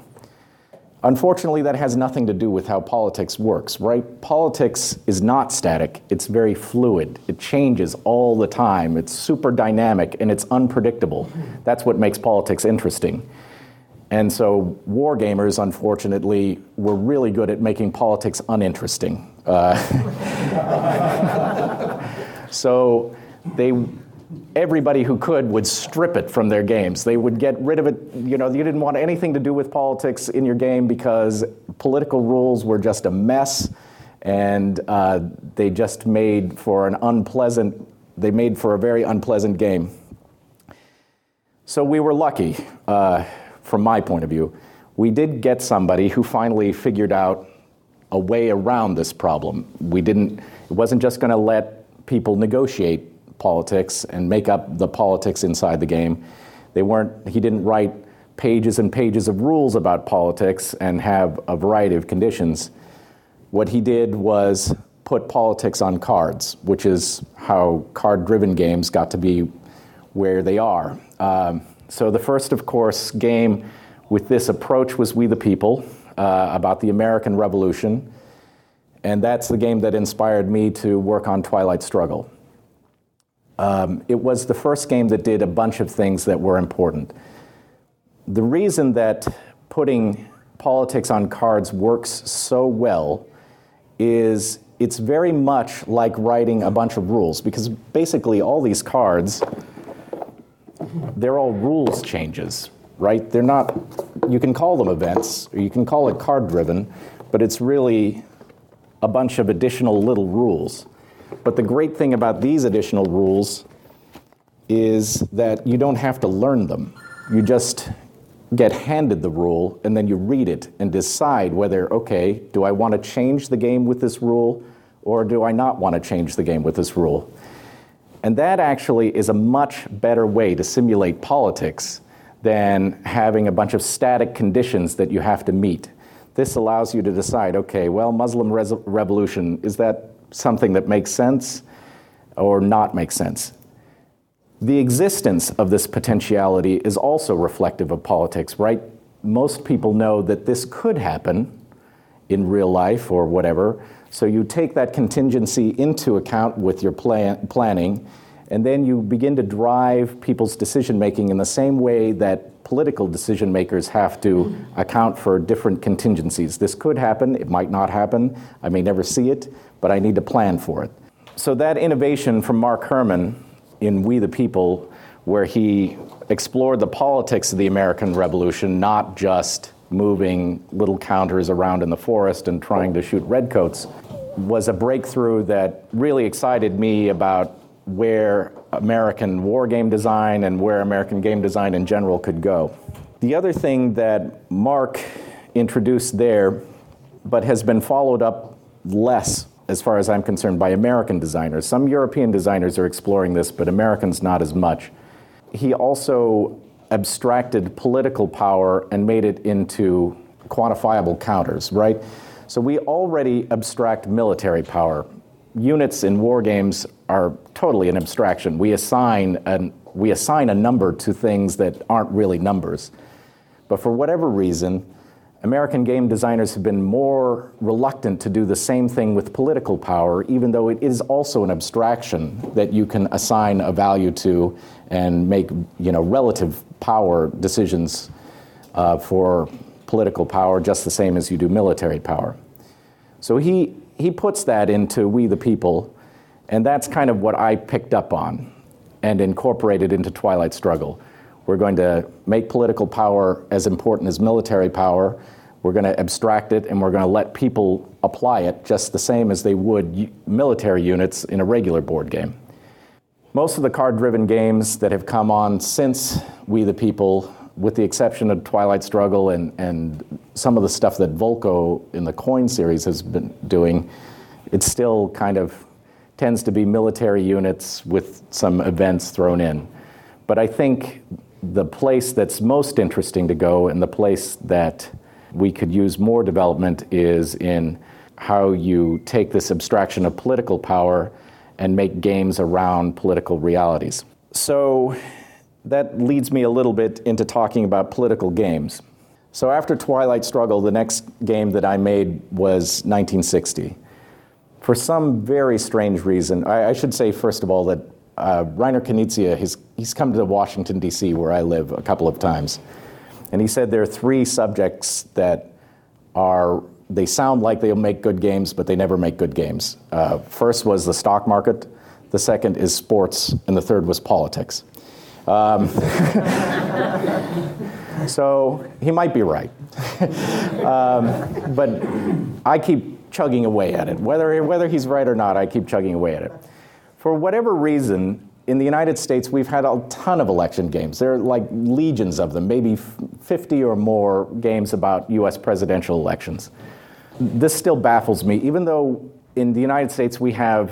Unfortunately, that has nothing to do with how politics works, right? Politics is not static, it's very fluid. It changes all the time. It's super dynamic and it's unpredictable. That's what makes politics interesting. And so, war gamers, unfortunately, were really good at making politics uninteresting. Uh, so, they everybody who could would strip it from their games. They would get rid of it. You know, you didn't want anything to do with politics in your game because political rules were just a mess, and uh, they just made for an unpleasant. They made for a very unpleasant game. So we were lucky, uh, from my point of view. We did get somebody who finally figured out a way around this problem. We didn't. It wasn't just going to let people negotiate politics and make up the politics inside the game. They weren't, he didn't write pages and pages of rules about politics and have a variety of conditions. What he did was put politics on cards, which is how card driven games got to be where they are. Um, so, the first, of course, game with this approach was We the People uh, about the American Revolution. And that's the game that inspired me to work on Twilight Struggle. Um, it was the first game that did a bunch of things that were important. The reason that putting politics on cards works so well is it's very much like writing a bunch of rules because basically all these cards they're all rules changes right they're not you can call them events or you can call it card driven but it's really a bunch of additional little rules but the great thing about these additional rules is that you don't have to learn them. You just get handed the rule and then you read it and decide whether, okay, do I want to change the game with this rule or do I not want to change the game with this rule? And that actually is a much better way to simulate politics than having a bunch of static conditions that you have to meet. This allows you to decide, okay, well, Muslim revolution, is that something that makes sense or not make sense. The existence of this potentiality is also reflective of politics, right? Most people know that this could happen in real life or whatever. So you take that contingency into account with your plan- planning, and then you begin to drive people's decision making in the same way that political decision makers have to account for different contingencies. This could happen, it might not happen, I may never see it, but I need to plan for it. So that innovation from Mark Herman in We the People, where he explored the politics of the American Revolution, not just moving little counters around in the forest and trying to shoot redcoats, was a breakthrough that really excited me about where American war game design and where American game design in general could go. The other thing that Mark introduced there, but has been followed up less as far as I'm concerned, by American designers. Some European designers are exploring this, but Americans not as much. He also abstracted political power and made it into quantifiable counters, right? So we already abstract military power. Units in war games are totally an abstraction. We assign an, we assign a number to things that aren't really numbers. But for whatever reason, American game designers have been more reluctant to do the same thing with political power, even though it is also an abstraction that you can assign a value to and make you know, relative power decisions uh, for political power just the same as you do military power. So he, he puts that into We the People, and that's kind of what I picked up on and incorporated into Twilight Struggle. We're going to make political power as important as military power. We're going to abstract it and we're going to let people apply it just the same as they would military units in a regular board game. most of the card driven games that have come on since We the People, with the exception of Twilight Struggle and, and some of the stuff that Volko in the Coin series has been doing, it still kind of tends to be military units with some events thrown in. But I think the place that's most interesting to go and the place that we could use more development is in how you take this abstraction of political power and make games around political realities. So that leads me a little bit into talking about political games. So after Twilight Struggle, the next game that I made was 1960. For some very strange reason, I, I should say, first of all, that uh, Reiner Knizia, he's, he's come to Washington, D.C., where I live, a couple of times. And he said there are three subjects that are, they sound like they'll make good games, but they never make good games. Uh, first was the stock market, the second is sports, and the third was politics. Um, so he might be right. um, but I keep chugging away at it. Whether, whether he's right or not, I keep chugging away at it. For whatever reason, in the United States, we've had a ton of election games. There are like legions of them, maybe 50 or more games about US presidential elections. This still baffles me, even though in the United States we have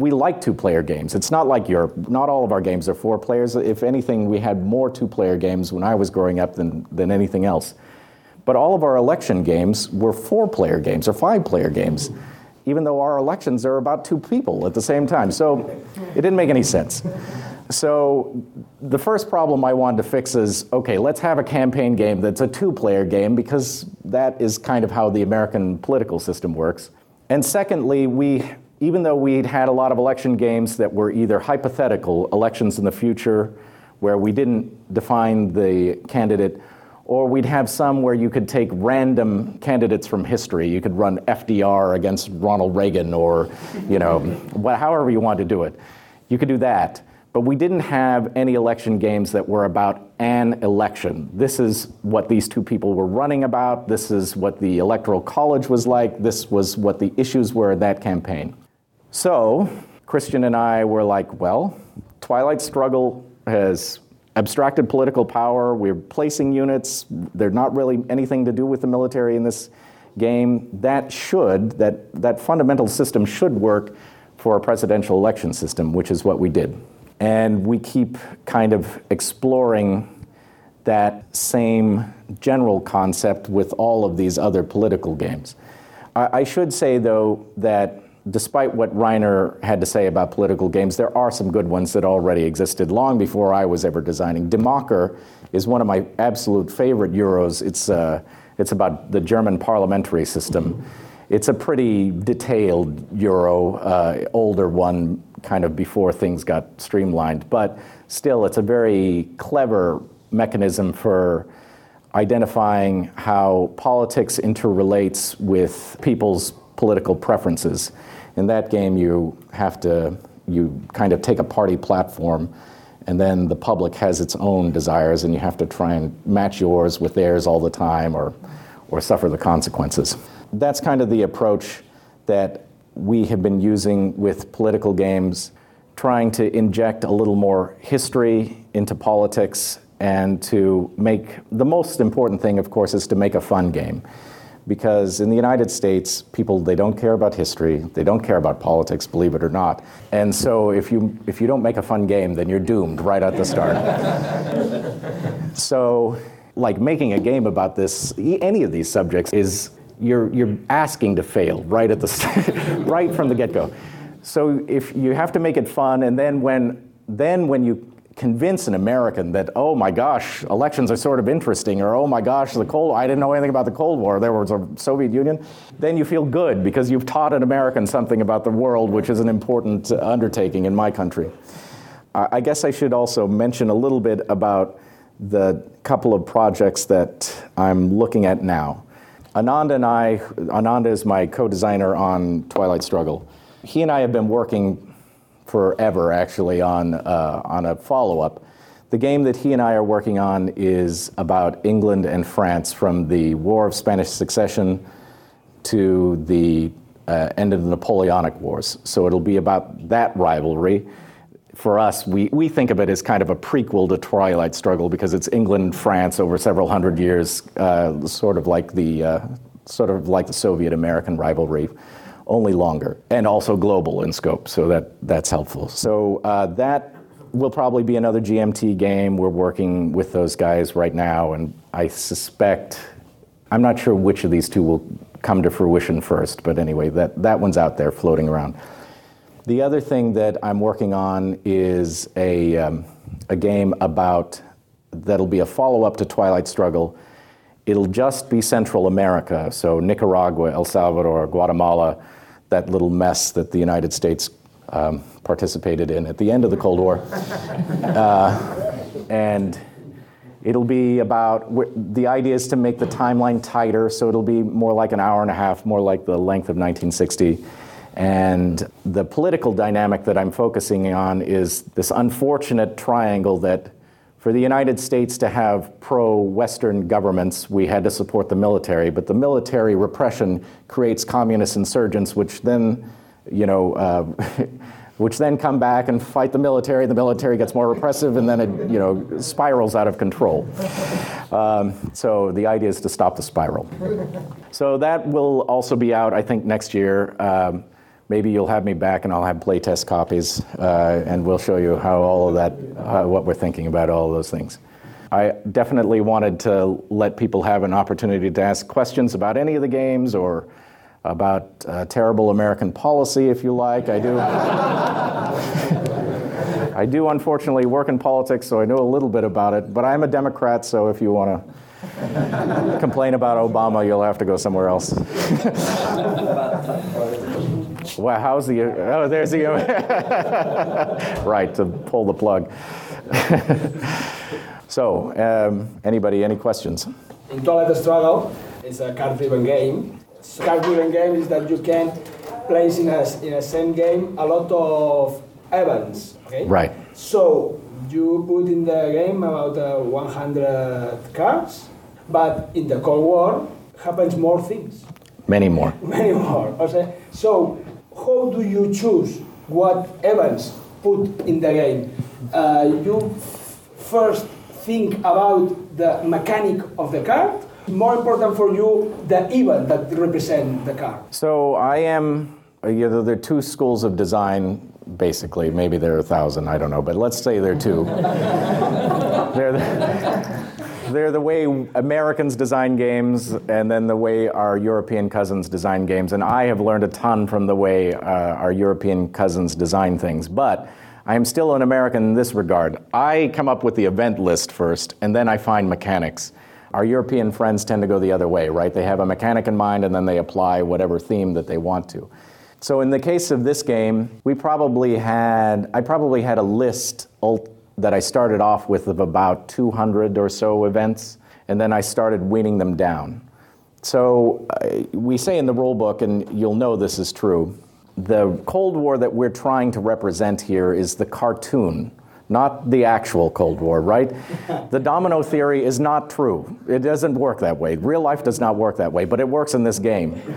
we like two-player games. It's not like Europe. Not all of our games are four players. If anything, we had more two-player games when I was growing up than, than anything else. But all of our election games were four-player games or five-player games, even though our elections are about two people at the same time. So it didn't make any sense. So the first problem I wanted to fix is, okay, let's have a campaign game that's a two-player game because that is kind of how the American political system works. And secondly, we even though we'd had a lot of election games that were either hypothetical elections in the future, where we didn't define the candidate, or we'd have some where you could take random candidates from history. You could run FDR against Ronald Reagan, or you know, however you want to do it. You could do that. But we didn't have any election games that were about an election. This is what these two people were running about. This is what the Electoral College was like. This was what the issues were in that campaign. So, Christian and I were like, well, Twilight Struggle has abstracted political power. We're placing units. They're not really anything to do with the military in this game. That should, that, that fundamental system should work for a presidential election system, which is what we did. And we keep kind of exploring that same general concept with all of these other political games. I, I should say, though, that despite what Reiner had to say about political games, there are some good ones that already existed long before I was ever designing. Die Macher is one of my absolute favorite Euros. It's, uh, it's about the German parliamentary system. It's a pretty detailed Euro, uh, older one, kind of before things got streamlined, but still, it's a very clever mechanism for identifying how politics interrelates with people's political preferences. In that game, you have to, you kind of take a party platform, and then the public has its own desires, and you have to try and match yours with theirs all the time or, or suffer the consequences. That's kind of the approach that we have been using with political games, trying to inject a little more history into politics and to make the most important thing, of course, is to make a fun game because in the United States, people they don't care about history, they don't care about politics, believe it or not. And so if you if you don't make a fun game, then you're doomed right at the start. so like making a game about this any of these subjects is you're you're asking to fail right at the right from the get-go. So if you have to make it fun and then when then when you convince an American that, oh my gosh, elections are sort of interesting, or oh my gosh, the Cold I didn't know anything about the Cold War, there was a Soviet Union, then you feel good because you've taught an American something about the world, which is an important uh, undertaking in my country. I guess I should also mention a little bit about the couple of projects that I'm looking at now. Ananda and I, Ananda is my co designer on Twilight Struggle. He and I have been working forever, actually, on, uh, on a follow up. The game that he and I are working on is about England and France from the War of Spanish Succession to the uh, end of the Napoleonic Wars. So it'll be about that rivalry. for us, we, we think of it as kind of a prequel to Twilight Struggle because it's England and France over several hundred years, uh, sort of like the uh, sort of like the Soviet American rivalry, only longer, and also global in scope. So that that's helpful. So uh, that will probably be another GMT game. We're working with those guys right now, and I suspect I'm not sure which of these two will come to fruition first, but anyway, that, that one's out there floating around. The other thing that I'm working on is a, um, a game about that'll be a follow up to Twilight Struggle. It'll just be Central America, so Nicaragua, El Salvador, Guatemala, that little mess that the United States um, participated in at the end of the Cold War. Uh, and it'll be about the idea is to make the timeline tighter, so it'll be more like an hour and a half, more like the length of 1960 and the political dynamic that I'm focusing on is this unfortunate triangle that for the United States to have pro Western governments, we had to support the military, but the military repression creates communist insurgents, which then, you know, uh, which then come back and fight the military. The military gets more repressive, and then it, you know, spirals out of control. Um, so the idea is to stop the spiral. So that will also be out, I think, next year. Um, maybe you'll have me back and I'll have playtest copies uh, and we'll show you how all of that, uh, what we're thinking about all of those things. I definitely wanted to let people have an opportunity to ask questions about any of the games or about uh, terrible American policy, if you like. I do. I do unfortunately work in politics, so I know a little bit about it, but I'm a Democrat, so if you want to complain about Obama, you'll have to go somewhere else. Well, how's the, oh, there's the, right, to pull the plug. so, um, anybody, any questions? In Twilight Struggle, it's a card-driven game. Card-driven game is that you can place in a, in a same game a lot of events, okay? Right. So, you put in the game about uh, 100 cards, but in the Cold War happens more things. Many more. Many more. Okay? So how do you choose what events put in the game? Uh, you first think about the mechanic of the card. More important for you, the event that represent the card. So I am. You know, there are two schools of design. Basically, maybe there are a thousand. I don't know, but let's say there are two. they're the, they're the way Americans design games and then the way our European cousins design games. And I have learned a ton from the way uh, our European cousins design things. But I am still an American in this regard. I come up with the event list first, and then I find mechanics. Our European friends tend to go the other way, right? They have a mechanic in mind and then they apply whatever theme that they want to. So in the case of this game, we probably had I probably had a list that I started off with of about 200 or so events, and then I started weaning them down. So uh, we say in the rule book, and you'll know this is true, the Cold War that we're trying to represent here is the cartoon, not the actual Cold War, right? the domino theory is not true. It doesn't work that way. Real life does not work that way, but it works in this game.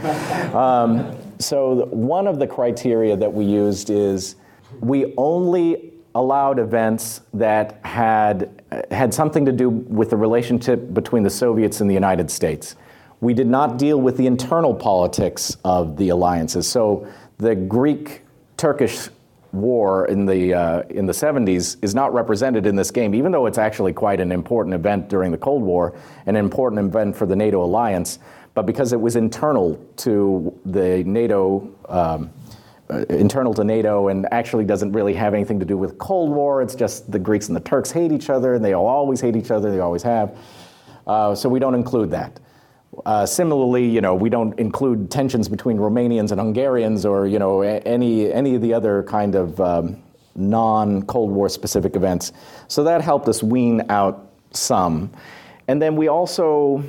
Um, so, one of the criteria that we used is we only allowed events that had, had something to do with the relationship between the Soviets and the United States. We did not deal with the internal politics of the alliances. So the Greek Turkish war in the, uh, in the 70s is not represented in this game, even though it's actually quite an important event during the Cold War, an important event for the NATO alliance. But because it was internal to the NATO um, internal to NATO and actually doesn't really have anything to do with Cold War. It's just the Greeks and the Turks hate each other, and they always hate each other. They always have. Uh, so we don't include that. Uh, similarly, you know, we don't include tensions between Romanians and Hungarians, or you know, any any of the other kind of um, non-Cold War specific events. So that helped us wean out some, and then we also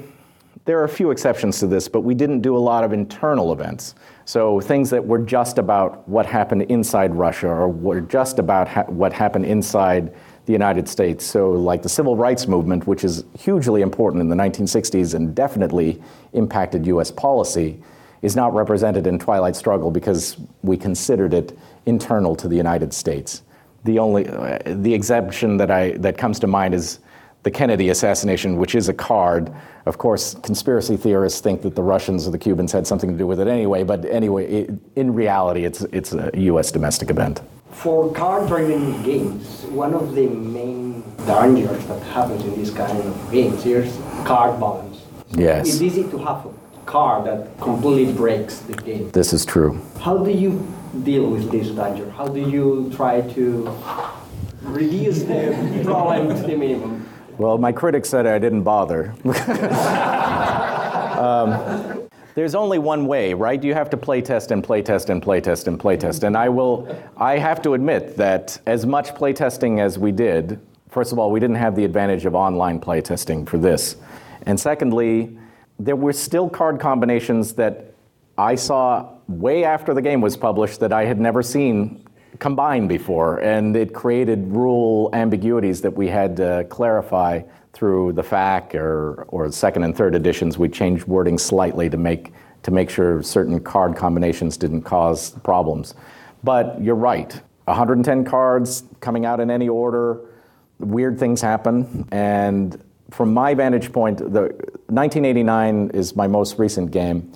there are a few exceptions to this, but we didn't do a lot of internal events. So things that were just about what happened inside Russia or were just about ha- what happened inside the United States. So, like the civil rights movement, which is hugely important in the 1960s and definitely impacted US policy, is not represented in Twilight Struggle because we considered it internal to the United States. the only uh, the exemption that I that comes to mind is the Kennedy assassination, which is a card. Of course, conspiracy theorists think that the Russians or the Cubans had something to do with it anyway. But anyway, it, in reality, it's it's a U.S. domestic event. For card-driven games, one of the main dangers that happens in this kind of games is card balance. Yes. It's easy to have a card that completely breaks the game. This is true. How do you deal with this danger? How do you try to reduce the problem to the minimum? Well, my critics said I didn't bother. um, there's only one way, right? You have to playtest and playtest and playtest and playtest. And I will, I have to admit that as much playtesting as we did, first of all, we didn't have the advantage of online playtesting for this. And secondly, there were still card combinations that I saw way after the game was published that I had never seen combined before, and it created rule ambiguities that we had to clarify through the FAC or, or second and third editions. We changed wording slightly to make, to make sure certain card combinations didn't cause problems. But you're right, 110 cards coming out in any order, weird things happen, and from my vantage point, the 1989 is my most recent game,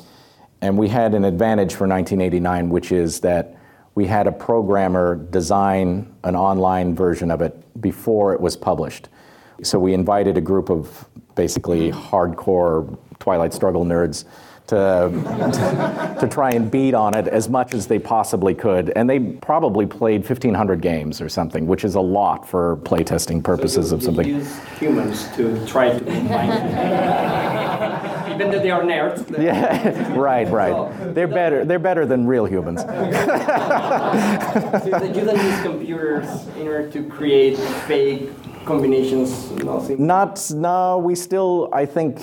and we had an advantage for 1989, which is that we had a programmer design an online version of it before it was published. So we invited a group of basically hardcore Twilight Struggle nerds to, to try and beat on it as much as they possibly could. And they probably played 1,500 games or something, which is a lot for playtesting purposes so you, of something. Humans to try to combine. Even though they are nerds. Yeah, right, right. They're better. They're better than real humans. so you don't use computers in order to create fake combinations nothing not no we still i think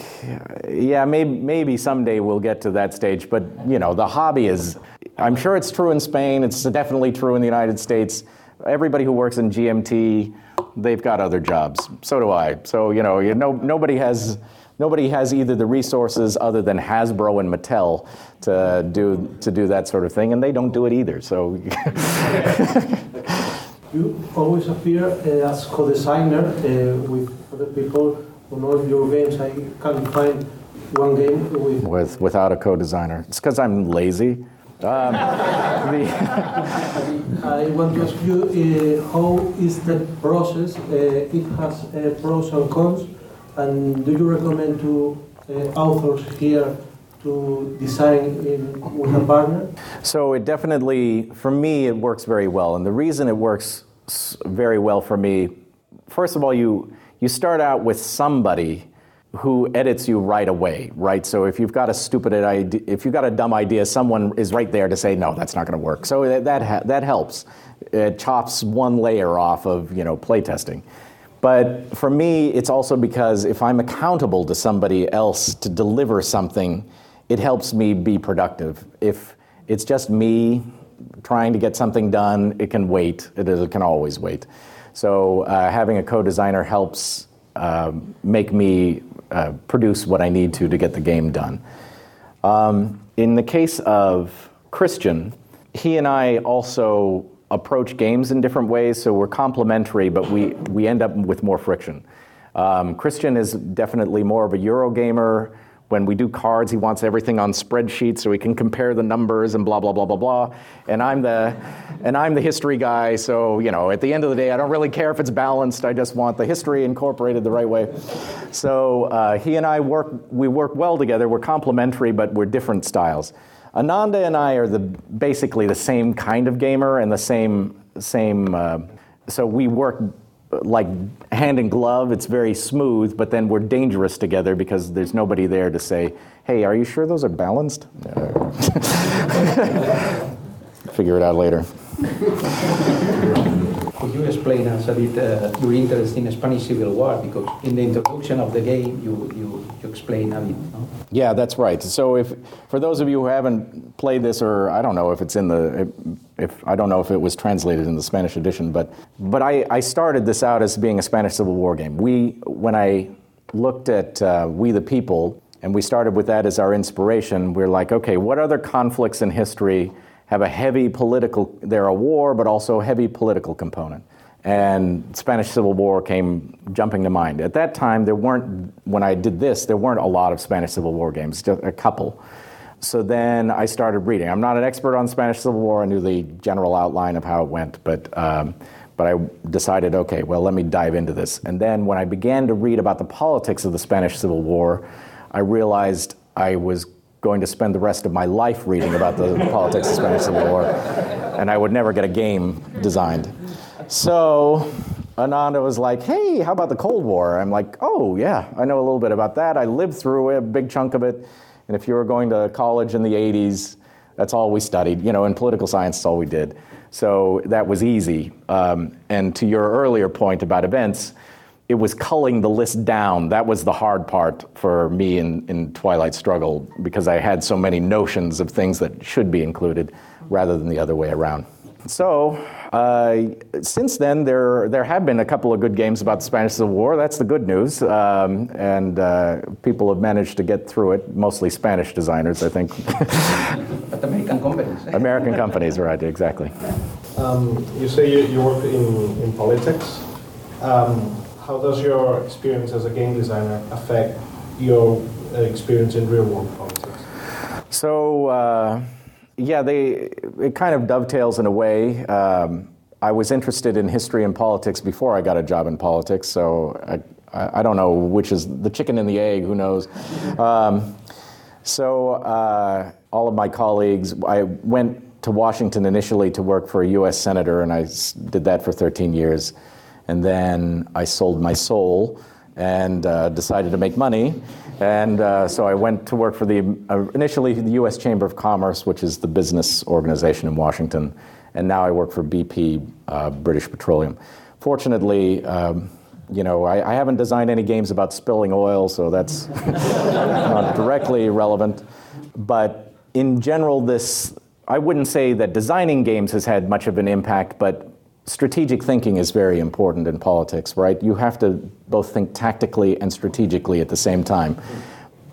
yeah maybe maybe someday we'll get to that stage but you know the hobby is i'm sure it's true in spain it's definitely true in the united states everybody who works in gmt they've got other jobs so do i so you know you know nobody has nobody has either the resources other than hasbro and mattel to do to do that sort of thing and they don't do it either so you always appear uh, as co-designer uh, with other people on all your games. I can't find one game with with without a co-designer. It's because I'm lazy. Um, the I want to ask you uh, how is the process? Uh, it has uh, pros and cons, and do you recommend to uh, authors here to design in, with a partner? So it definitely, for me, it works very well. And the reason it works very well for me, first of all, you, you start out with somebody who edits you right away, right? So if you've got a stupid idea, if you've got a dumb idea, someone is right there to say, no, that's not going to work. So that, that, that helps. It chops one layer off of, you know, playtesting. But for me, it's also because if I'm accountable to somebody else to deliver something, it helps me be productive. If it's just me trying to get something done, it can wait. It, can always wait. So uh, having a co-designer helps uh, make me uh, produce what I need to to get the game done. Um, in the case of Christian, he and I also approach games in different ways, so we're complementary, but we, we end up with more friction. Um, Christian is definitely more of a Eurogamer when we do cards, he wants everything on spreadsheets so he can compare the numbers and blah blah blah blah blah. And I'm the and I'm the history guy, so you know, at the end of the day, I don't really care if it's balanced. I just want the history incorporated the right way. So uh, he and I work we work well together. We're complementary, but we're different styles. Ananda and I are the basically the same kind of gamer and the same same. Uh, so we work like hand in glove. It's very smooth, but then we're dangerous together because there's nobody there to say, "Hey, are you sure those are balanced?" Figure it out later. Could you explain us a bit uh, your interest in the Spanish Civil War? Because in the introduction of the game, you, you, you explain a bit. No? Yeah, that's right. So, if for those of you who haven't played this, or I don't know if it's in the, if I don't know if it was translated in the Spanish edition, but but I, I started this out as being a Spanish Civil War game. We when I looked at uh, We the People, and we started with that as our inspiration. We're like, okay, what other conflicts in history? Have a heavy political, they're a war, but also a heavy political component. and Spanish Civil War came jumping to mind. At that time, there weren't, when I did this, there weren't a lot of Spanish Civil War games, just a couple. So then I started reading. I'm not an expert on Spanish Civil War. I knew the general outline of how it went, but um, but I decided, okay, well, let me dive into this. And then when I began to read about the politics of the Spanish Civil War, I realized I was going to spend the rest of my life reading about the politics of the Spanish Civil War, and I would never get a game designed. So Ananda was like, hey, how about the Cold War? I'm like, oh, yeah, I know a little bit about that. I lived through a big chunk of it. And if you were going to college in the 80s, that's all we studied. You know, in political science, that's all we did. So that was easy. Um, and to your earlier point about events, it was culling the list down. That was the hard part for me in, in Twilight Struggle because I had so many notions of things that should be included rather than the other way around. So, uh, since then, there, there have been a couple of good games about the Spanish Civil War. That's the good news. Um, and uh, people have managed to get through it, mostly Spanish designers, I think. But American companies. American companies, right, exactly. Um, you say you, you work in, in politics. Um, how does your experience as a game designer affect your uh, experience in real world politics? So, uh, yeah, they, it kind of dovetails in a way. Um, I was interested in history and politics before I got a job in politics, so I, I don't know which is the chicken and the egg, who knows. Um, so, uh, all of my colleagues, I went to Washington initially to work for a US senator, and I did that for 13 years. And then I sold my soul and uh, decided to make money. And uh, so I went to work for the uh, initially the U.S. Chamber of Commerce, which is the business organization in Washington, and now I work for BP, uh, British Petroleum. Fortunately, um, you know, I, I haven't designed any games about spilling oil, so that's not directly relevant. But in general, this I wouldn't say that designing games has had much of an impact, but strategic thinking is very important in politics, right? You have to both think tactically and strategically at the same time.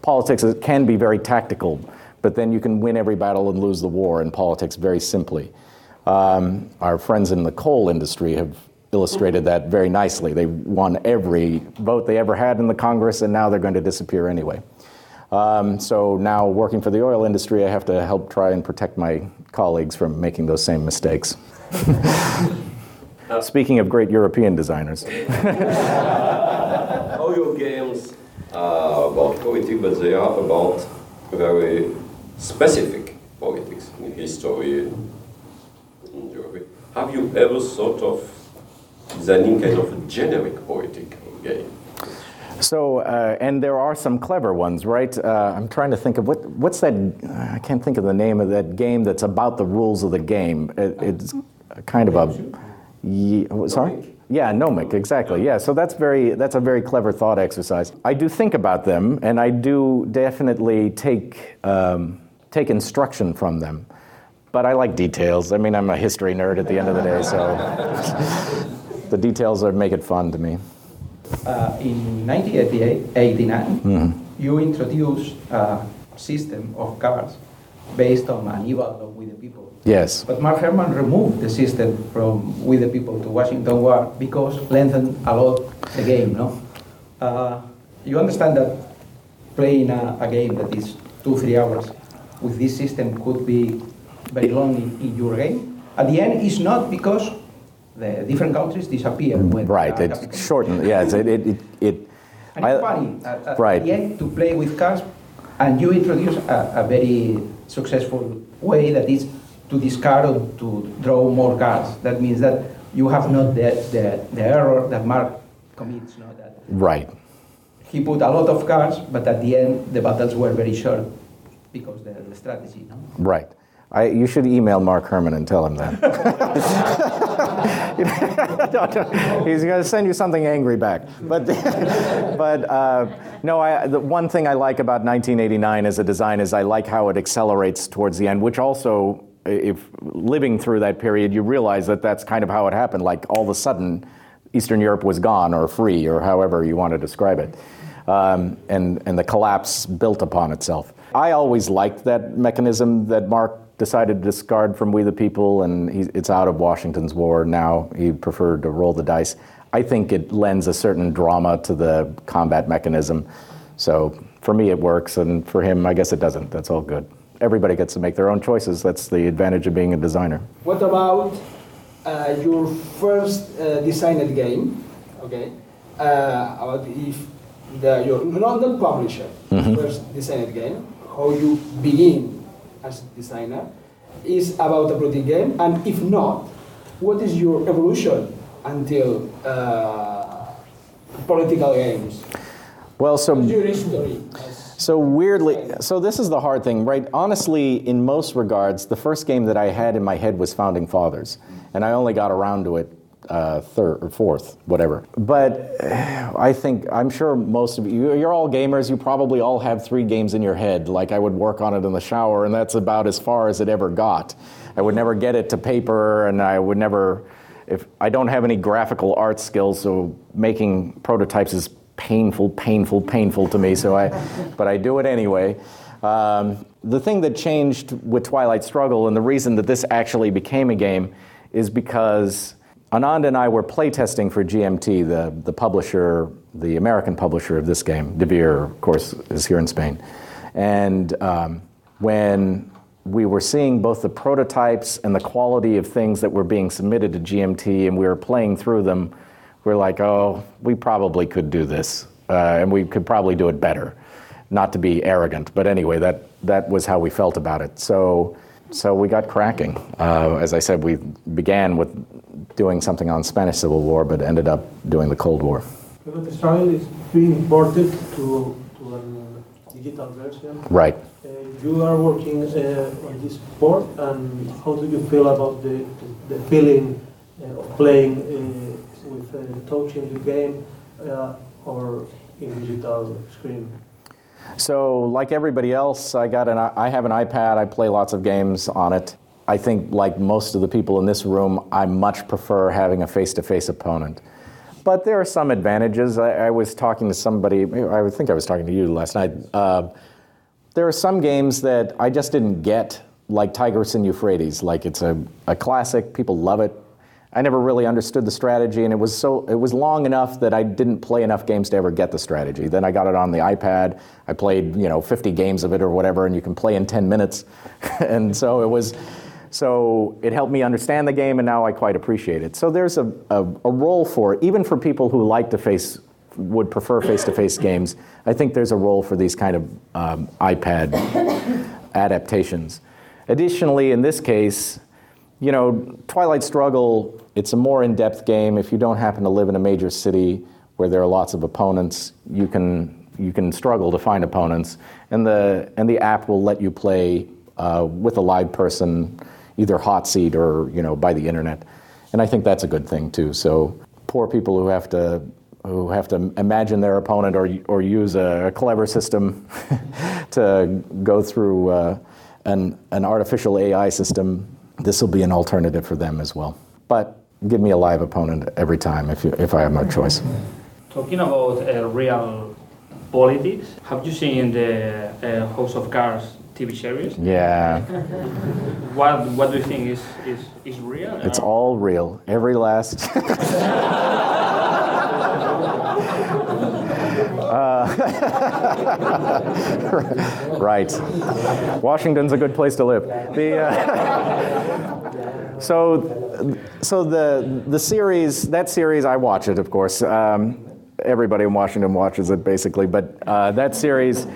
Politics can be very tactical, but then you can win every battle and lose the war in politics very simply. Um, our friends in the coal industry have illustrated that very nicely. They won every vote they ever had in the Congress, and now they're going to disappear anyway. Um, so now, working for the oil industry, I have to help try and protect my colleagues from making those same mistakes. Speaking of great European designers. All your games are about politics, but they are about very specific politics in history in Europe. Have you ever thought of designing kind of a generic politic game? So, uh, and there are some clever ones, right? Uh, I'm trying to think of what what's that? I can't think of the name of that game that's about the rules of the game. It, it's kind of a. Ye, sorry. Yeah, gnomic, exactly. Yeah, so that's very that's a very clever thought exercise. I do think about them, and I do definitely take um, take instruction from them. But I like details. I mean, I'm a history nerd at the end of the day, so the details are make it fun to me. Uh, in 1989, Mhm. you introduced a system of cards based on an evil with the people. Yes. But Mark Herman removed the system from with the people to Washington War because lengthened a lot the game. No, uh, you understand that playing a, a game that is two three hours with this system could be very long in, in your game. At the end, it's not because the different countries disappear. When Right, uh, it's shortened. Yes, it it it. it and it's funny at, at Right. the end to play with cards, and you introduce a, a very successful way that is to discard or to draw more cards. That means that you have not the, the, the error that Mark commits. No? That right. he put a lot of cards, but at the end the battles were very short because the, the strategy. No? Right. I, you should email Mark Herman and tell him that. He's going to send you something angry back. But, but uh, no, I, the one thing I like about 1989 as a design is I like how it accelerates towards the end, which also, if living through that period, you realize that that's kind of how it happened. Like all of a sudden, Eastern Europe was gone or free or however you want to describe it. Um, and, and the collapse built upon itself. I always liked that mechanism that Mark decided to discard from We the People, and he, it's out of Washington's War now. He preferred to roll the dice. I think it lends a certain drama to the combat mechanism. So for me, it works, and for him, I guess it doesn't. That's all good. Everybody gets to make their own choices. That's the advantage of being a designer. What about uh, your first uh, designed game? Okay, uh, about if the your not the publisher Mhm. first designed game, how you begin as a designer, is about a product game, and if not, what is your evolution until uh, political games? Well, so Your history. So weirdly, so this is the hard thing, right? Honestly, in most regards, the first game that I had in my head was Founding Fathers, and I only got around to it uh, third or fourth, whatever. But I think I'm sure most of you, you're all gamers. You probably all have three games in your head. Like I would work on it in the shower, and that's about as far as it ever got. I would never get it to paper, and I would never. If I don't have any graphical art skills, so making prototypes is painful, painful, painful to me. So I, but I do it anyway. Um, the thing that changed with Twilight Struggle, and the reason that this actually became a game, is because Anand and I were playtesting for GMT, the, the publisher, the American publisher of this game. De Beer, of course, is here in Spain. And um, when we were seeing both the prototypes and the quality of things that were being submitted to GMT, and we were playing through them, we are like, oh, we probably could do this, uh, and we could probably do it better. Not to be arrogant, but anyway, that, that was how we felt about it. So, so we got cracking. Uh, as I said, we began with doing something on Spanish Civil War, but ended up doing the Cold War. But the style is being ported to, to a digital version. Right. Uh, you are working uh, on this board, and how do you feel about the, the feeling uh, of playing uh, with uh, touching the game uh, or in digital screen? So, like everybody else, I got an I have an iPad. I play lots of games on it. I think, like most of the people in this room, I much prefer having a face-to-face opponent. But there are some advantages. I, I was talking to somebody. I think I was talking to you last night. Uh, there are some games that I just didn't get, like Tigris and Euphrates. Like it's a, a classic. People love it. I never really understood the strategy, and it was so it was long enough that I didn't play enough games to ever get the strategy. Then I got it on the iPad. I played you know 50 games of it or whatever, and you can play in 10 minutes, and so it was. So it helped me understand the game, and now I quite appreciate it. So there's a, a, a role for it, even for people who like to face would prefer face-to-face games. I think there's a role for these kind of um, iPad adaptations. Additionally, in this case, you know, Twilight Struggle, it's a more in-depth game. If you don't happen to live in a major city where there are lots of opponents, you can you can struggle to find opponents, and the and the app will let you play uh, with a live person, either hot seat or you know by the internet, and I think that's a good thing too. So poor people who have to who have to imagine their opponent or or use a, clever system to go through uh, an an artificial AI system this will be an alternative for them as well. But give me a live opponent every time if, you, if I have no choice. Talking about uh, real politics, have you seen the uh, House of Cards TV series? Yeah, What What do you think is is, is real? it's all real. Every last. Uh, right. Washington's a good place to live. The, uh, so, so the the series that series I watch it of course. Um, everybody in Washington watches it basically, but uh, that series,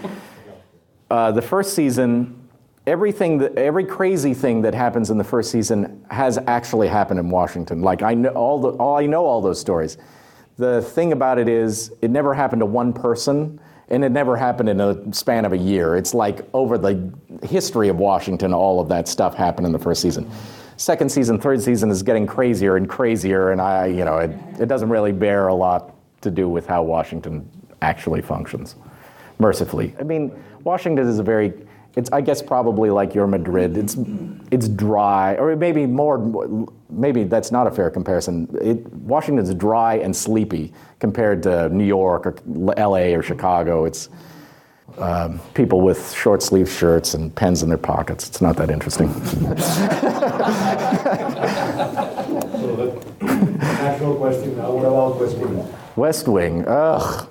uh, the first season. Everything that, every crazy thing that happens in the first season has actually happened in Washington. Like I know all the, all I know all those stories. The thing about it is, it never happened to one person, and it never happened in a span of a year. It's like over the history of Washington, all of that stuff happened in the first season. Second season, third season is getting crazier and crazier, and I, you know, it, it doesn't really bear a lot to do with how Washington actually functions. Mercifully, I mean, Washington is a very it's I guess probably like your Madrid. It's it's dry, or maybe more. Maybe that's not a fair comparison. It, Washington's dry and sleepy compared to New York or L.A. or Chicago. It's um, people with short sleeve shirts and pens in their pockets. It's not that interesting. Natural question now. What about West Wing? West Wing. Ugh.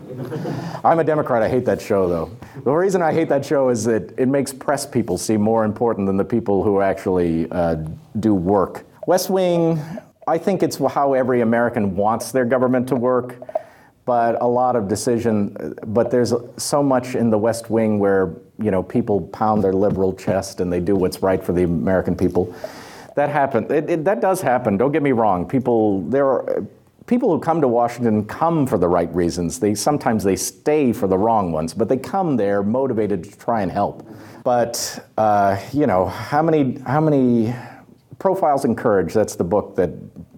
I'm a Democrat. I hate that show, though. The reason I hate that show is that it makes press people seem more important than the people who actually uh, do work. West Wing, I think it's how every American wants their government to work, but a lot of decision. But there's so much in the West Wing where you know people pound their liberal chest and they do what's right for the American people. That happen. It, it, that does happen. Don't get me wrong. People there are people who come to Washington come for the right reasons. They sometimes they stay for the wrong ones, but they come there motivated to try and help. But uh, you know, how many how many profiles in courage? That's the book that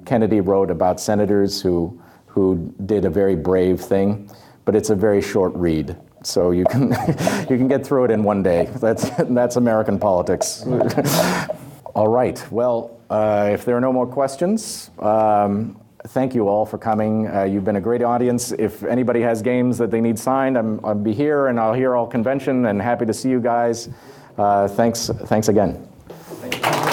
Kennedy wrote about senators who who did a very brave thing, but it's a very short read. So you can you can get through it in one day. That's that's American politics. all right. Well, uh, if there are no more questions. Um, thank you all for coming. Uh, you've been a great audience. If anybody has games that they need signed, I'm, I'll be here and I'll hear all convention and happy to see you guys. Uh, thanks, thanks again. Don't